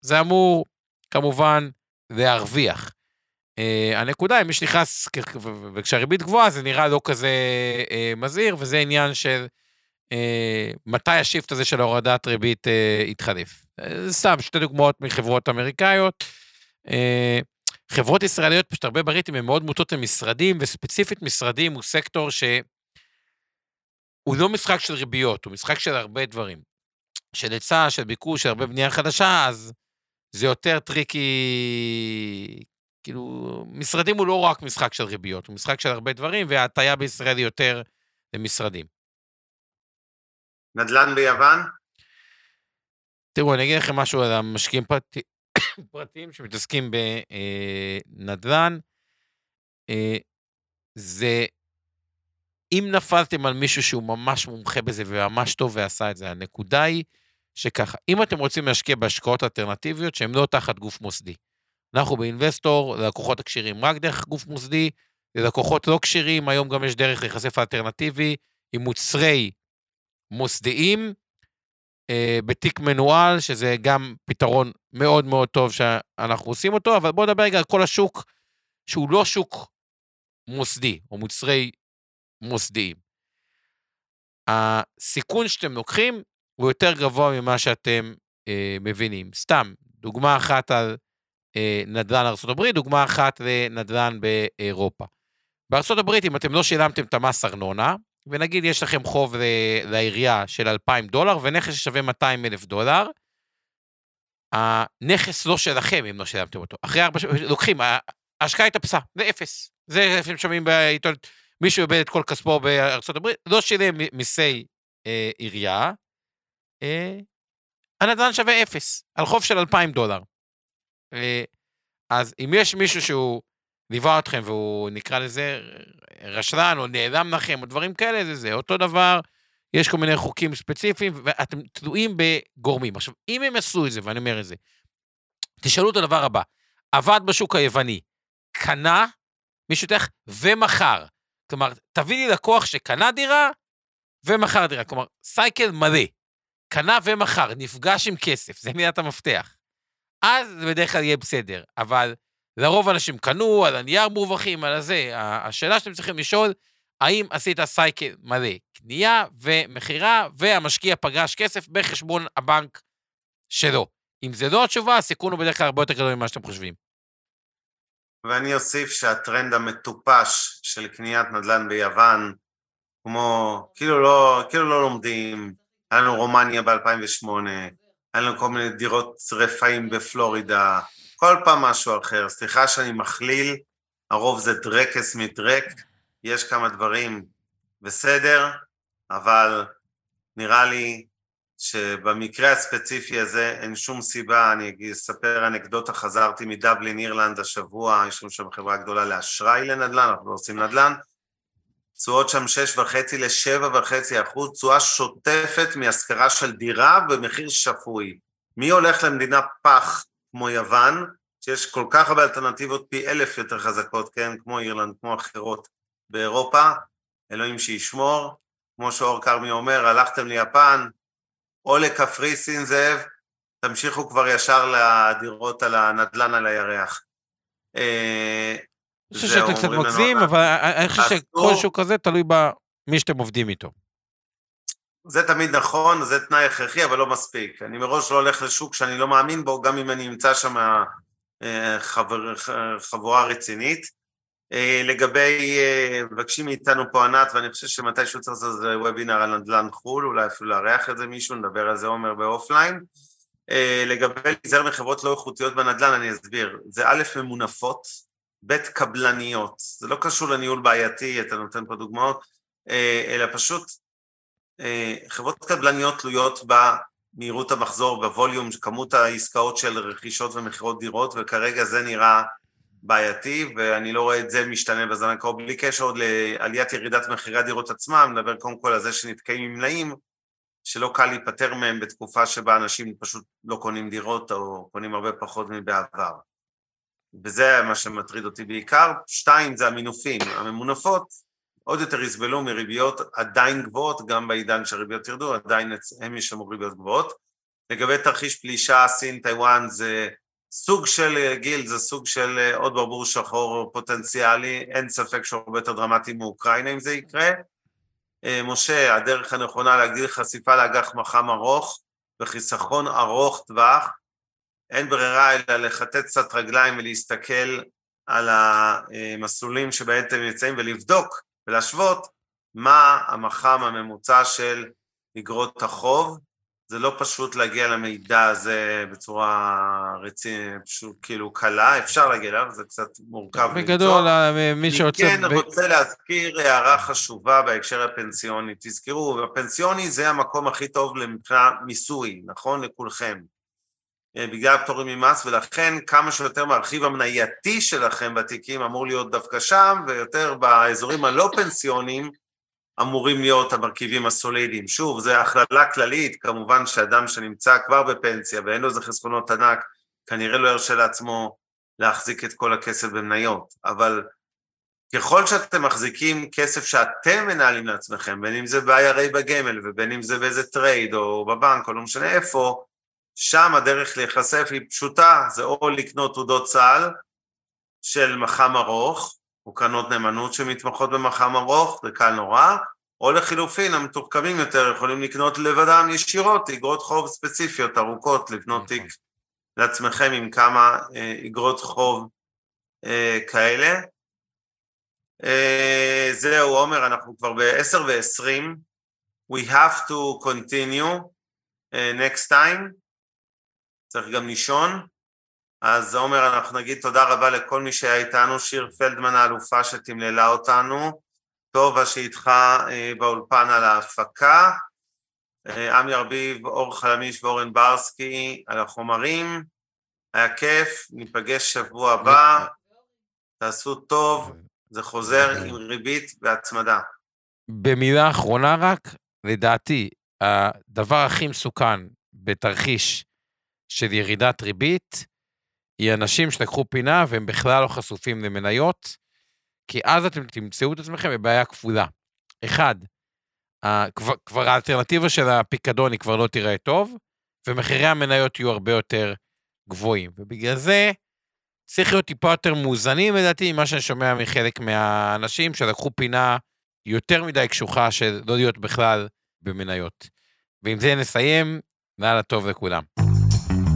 זה אמור כמובן להרוויח. Uh, הנקודה, אם מי שנכנס, וכשהריבית גבוהה זה נראה לא כזה uh, מזהיר, וזה עניין של uh, מתי ה shift הזה של הורדת ריבית uh, יתחלף. Uh, סתם, שתי דוגמאות מחברות אמריקאיות. Uh, חברות ישראליות, פשוט הרבה ריטים, הן מאוד מוטות למשרדים, וספציפית משרדים הוא סקטור שהוא לא משחק של ריביות, הוא משחק של הרבה דברים. של היצע, של ביקוש, של הרבה בנייה חדשה, אז זה יותר tricky, כאילו, משרדים הוא לא רק משחק של ריביות, הוא משחק של הרבה דברים, וההטייה בישראל היא יותר למשרדים. נדל"ן ביוון? תראו, אני אגיד לכם משהו על המשקיעים פרטיים. פרטיים שמתעסקים בנדל"ן. אה, זה, אם נפלתם על מישהו שהוא ממש מומחה בזה וממש טוב ועשה את זה, הנקודה היא שככה, אם אתם רוצים להשקיע בהשקעות אלטרנטיביות שהן לא תחת גוף מוסדי, אנחנו באינבסטור, ללקוחות הכשירים רק דרך גוף מוסדי, ללקוחות לא כשירים, היום גם יש דרך להיחשף אלטרנטיבי עם מוצרי מוסדיים בתיק מנוהל, שזה גם פתרון מאוד מאוד טוב שאנחנו עושים אותו, אבל בואו נדבר רגע על כל השוק שהוא לא שוק מוסדי, או מוצרי מוסדיים. הסיכון שאתם לוקחים הוא יותר גבוה ממה שאתם אה, מבינים. סתם, דוגמה אחת על אה, נדל"ן ארה"ב, דוגמה אחת לנדל"ן באירופה. בארה"ב, אם אתם לא שילמתם את המס ארנונה, ונגיד יש לכם חוב לעירייה של 2,000 דולר, ונכס ששווה 200 אלף דולר, הנכס לא שלכם אם לא שילמתם אותו. אחרי ארבע שנים, לוקחים, ההשקעה התאפסה, זה אפס. זה איפה שומעים בעיתון, מישהו איבד את כל כספו בארצות הברית, לא שילם מיסי אה, עירייה, אה, הנדל"ן שווה אפס, על חוב של 2,000 דולר. אה, אז אם יש מישהו שהוא ליווה אתכם והוא נקרא לזה רשלן או נעלם לכם או דברים כאלה, זה זה. אותו דבר, יש כל מיני חוקים ספציפיים ואתם תלויים בגורמים. עכשיו, אם הם עשו את זה, ואני אומר את זה, תשאלו את הדבר הבא, עבד בשוק היווני, קנה מישהו תלך ומכר. כלומר, תביא לי לקוח שקנה דירה ומכר דירה. כלומר, סייקל מלא. קנה ומכר, נפגש עם כסף, זה מילת המפתח. אז זה בדרך כלל יהיה בסדר, אבל לרוב אנשים קנו, על הנייר מורווחים, על הזה. השאלה שאתם צריכים לשאול, האם עשית סייקל מלא, קנייה ומכירה, והמשקיע פגש כסף בחשבון הבנק שלו. אם זה לא התשובה, הסיכון הוא בדרך כלל הרבה יותר גדול ממה שאתם חושבים. ואני אוסיף שהטרנד המטופש של קניית נדל"ן ביוון, כמו, כאילו לא, כאילו לא לומדים, היה לנו רומניה ב-2008, היה לנו כל מיני דירות רפאים בפלורידה, כל פעם משהו אחר. סליחה שאני מכליל, הרוב זה דרקס מדרק, יש כמה דברים בסדר, אבל נראה לי שבמקרה הספציפי הזה אין שום סיבה, אני אספר אנקדוטה, חזרתי מדבלין, אירלנד השבוע, יש לנו שם חברה גדולה לאשראי לנדל"ן, אנחנו לא עושים נדל"ן, תשואות שם שש וחצי לשבע וחצי אחוז, תשואה שוטפת מהשכרה של דירה במחיר שפוי. מי הולך למדינה פח כמו יוון, שיש כל כך הרבה אלטרנטיבות פי אלף יותר חזקות, כן, כמו אירלנד, כמו אחרות באירופה, אלוהים שישמור, כמו שאור כרמי אומר, הלכתם ליפן, או לקפריסין זאב, תמשיכו כבר ישר לדירות על הנדלן על הירח. אה, אני חושב שאתם קצת מגזים, אבל אני חושב שכל שוק כזה תלוי במי שאתם עובדים איתו. זה תמיד נכון, זה תנאי הכרחי, אבל לא מספיק. אני מראש לא הולך לשוק שאני לא מאמין בו, גם אם אני אמצא שם אה, חבר, חבורה רצינית. אה, לגבי, אה, מבקשים מאיתנו פה ענת, ואני חושב שמתישהו צריך לעשות איזה וובינר על נדל"ן חו"ל, אולי אפילו לארח את זה מישהו, נדבר על זה עומר באופליין. לגבי להיזהר מחברות לא איכותיות בנדל"ן, אני אסביר. זה א', ממונפות, ב', קבלניות. זה לא קשור לניהול בעייתי, אתה נותן פה דוגמאות, אלא פשוט חברות קבלניות תלויות במהירות המחזור, בווליום, כמות העסקאות של רכישות ומכירות דירות, וכרגע זה נראה בעייתי, ואני לא רואה את זה משתנה בזמן הקרוב, בלי קשר עוד לעליית ירידת מחירי הדירות עצמם, נדבר קודם כל על זה שנתקעים עם מלאים, שלא קל להיפטר מהם בתקופה שבה אנשים פשוט לא קונים דירות או קונים הרבה פחות מבעבר. וזה מה שמטריד אותי בעיקר. שתיים, זה המינופים. הממונפות עוד יותר יסבלו מריביות עדיין גבוהות, גם בעידן שהריביות ירדו, עדיין הם ישלמו ריביות גבוהות. לגבי תרחיש פלישה, סין, טיוואן, זה סוג של גיל, זה סוג של עוד ברבור שחור פוטנציאלי, אין ספק שהוא הרבה יותר דרמטי מאוקראינה אם זה יקרה. אה, משה, הדרך הנכונה להגדיל חשיפה לאג"ח מח"מ ארוך וחיסכון ארוך טווח, אין ברירה אלא לחטט קצת רגליים ולהסתכל על המסלולים אתם נמצאים ולבדוק ולהשוות מה המח"מ הממוצע של אגרות החוב. זה לא פשוט להגיע למידע הזה בצורה רצינית, פשוט כאילו קלה, אפשר להגיע אליו, זה קצת מורכב בגדול, אה, מי שרוצה... אני כן רוצה להזכיר הערה חשובה בהקשר הפנסיוני. תזכרו, הפנסיוני זה המקום הכי טוב מבחינה מיסוי, נכון? לכולכם. אה, בגלל הפטורים ממס, ולכן כמה שיותר מהרכיב המנייתי שלכם בתיקים אמור להיות דווקא שם, ויותר באזורים הלא פנסיוניים אמורים להיות המרכיבים הסולידיים. שוב, זו הכללה כללית, כמובן שאדם שנמצא כבר בפנסיה ואין לו איזה חסכונות ענק, כנראה לא ירשה לעצמו להחזיק את כל הכסף במניות, אבל ככל שאתם מחזיקים כסף שאתם מנהלים לעצמכם, בין אם זה ב-IRA בגמל ובין אם זה באיזה טרייד או בבנק או לא משנה איפה, שם הדרך להיחשף היא פשוטה, זה או לקנות תעודות סל של מח"מ ארוך, או קרנות נאמנות שמתמחות במח"מ ארוך, זה קל נורא, או לחילופין, המתוחכמים יותר יכולים לקנות לבדם ישירות אגרות חוב ספציפיות ארוכות, לבנות נכון. תיק לעצמכם עם כמה אה, אגרות חוב אה, כאלה. אה, זהו, עומר, אנחנו כבר ב-10 ו-20. We have to continue uh, next time. צריך גם לישון. אז עומר, אנחנו נגיד תודה רבה לכל מי שהיה איתנו, שיר פלדמן האלופה שתמללה אותנו, טובה שאיתך אה, באולפן על ההפקה, אה, עמי ארביב, אור חלמיש ואורן ברסקי על החומרים, היה כיף, ניפגש שבוע הבא, תעשו טוב, זה חוזר עם ריבית והצמדה. במילה אחרונה רק, לדעתי, הדבר הכי מסוכן בתרחיש של ירידת ריבית, היא אנשים שלקחו פינה והם בכלל לא חשופים למניות, כי אז אתם תמצאו את עצמכם בבעיה כפולה. אחד, כבר, כבר האלטרנטיבה של הפיקדון היא כבר לא תיראה טוב, ומחירי המניות יהיו הרבה יותר גבוהים. ובגלל זה צריך להיות טיפה יותר מאוזנים, לדעתי, ממה שאני שומע מחלק מהאנשים שלקחו פינה יותר מדי קשוחה של לא להיות בכלל במניות. ועם זה נסיים, לילה טוב לכולם.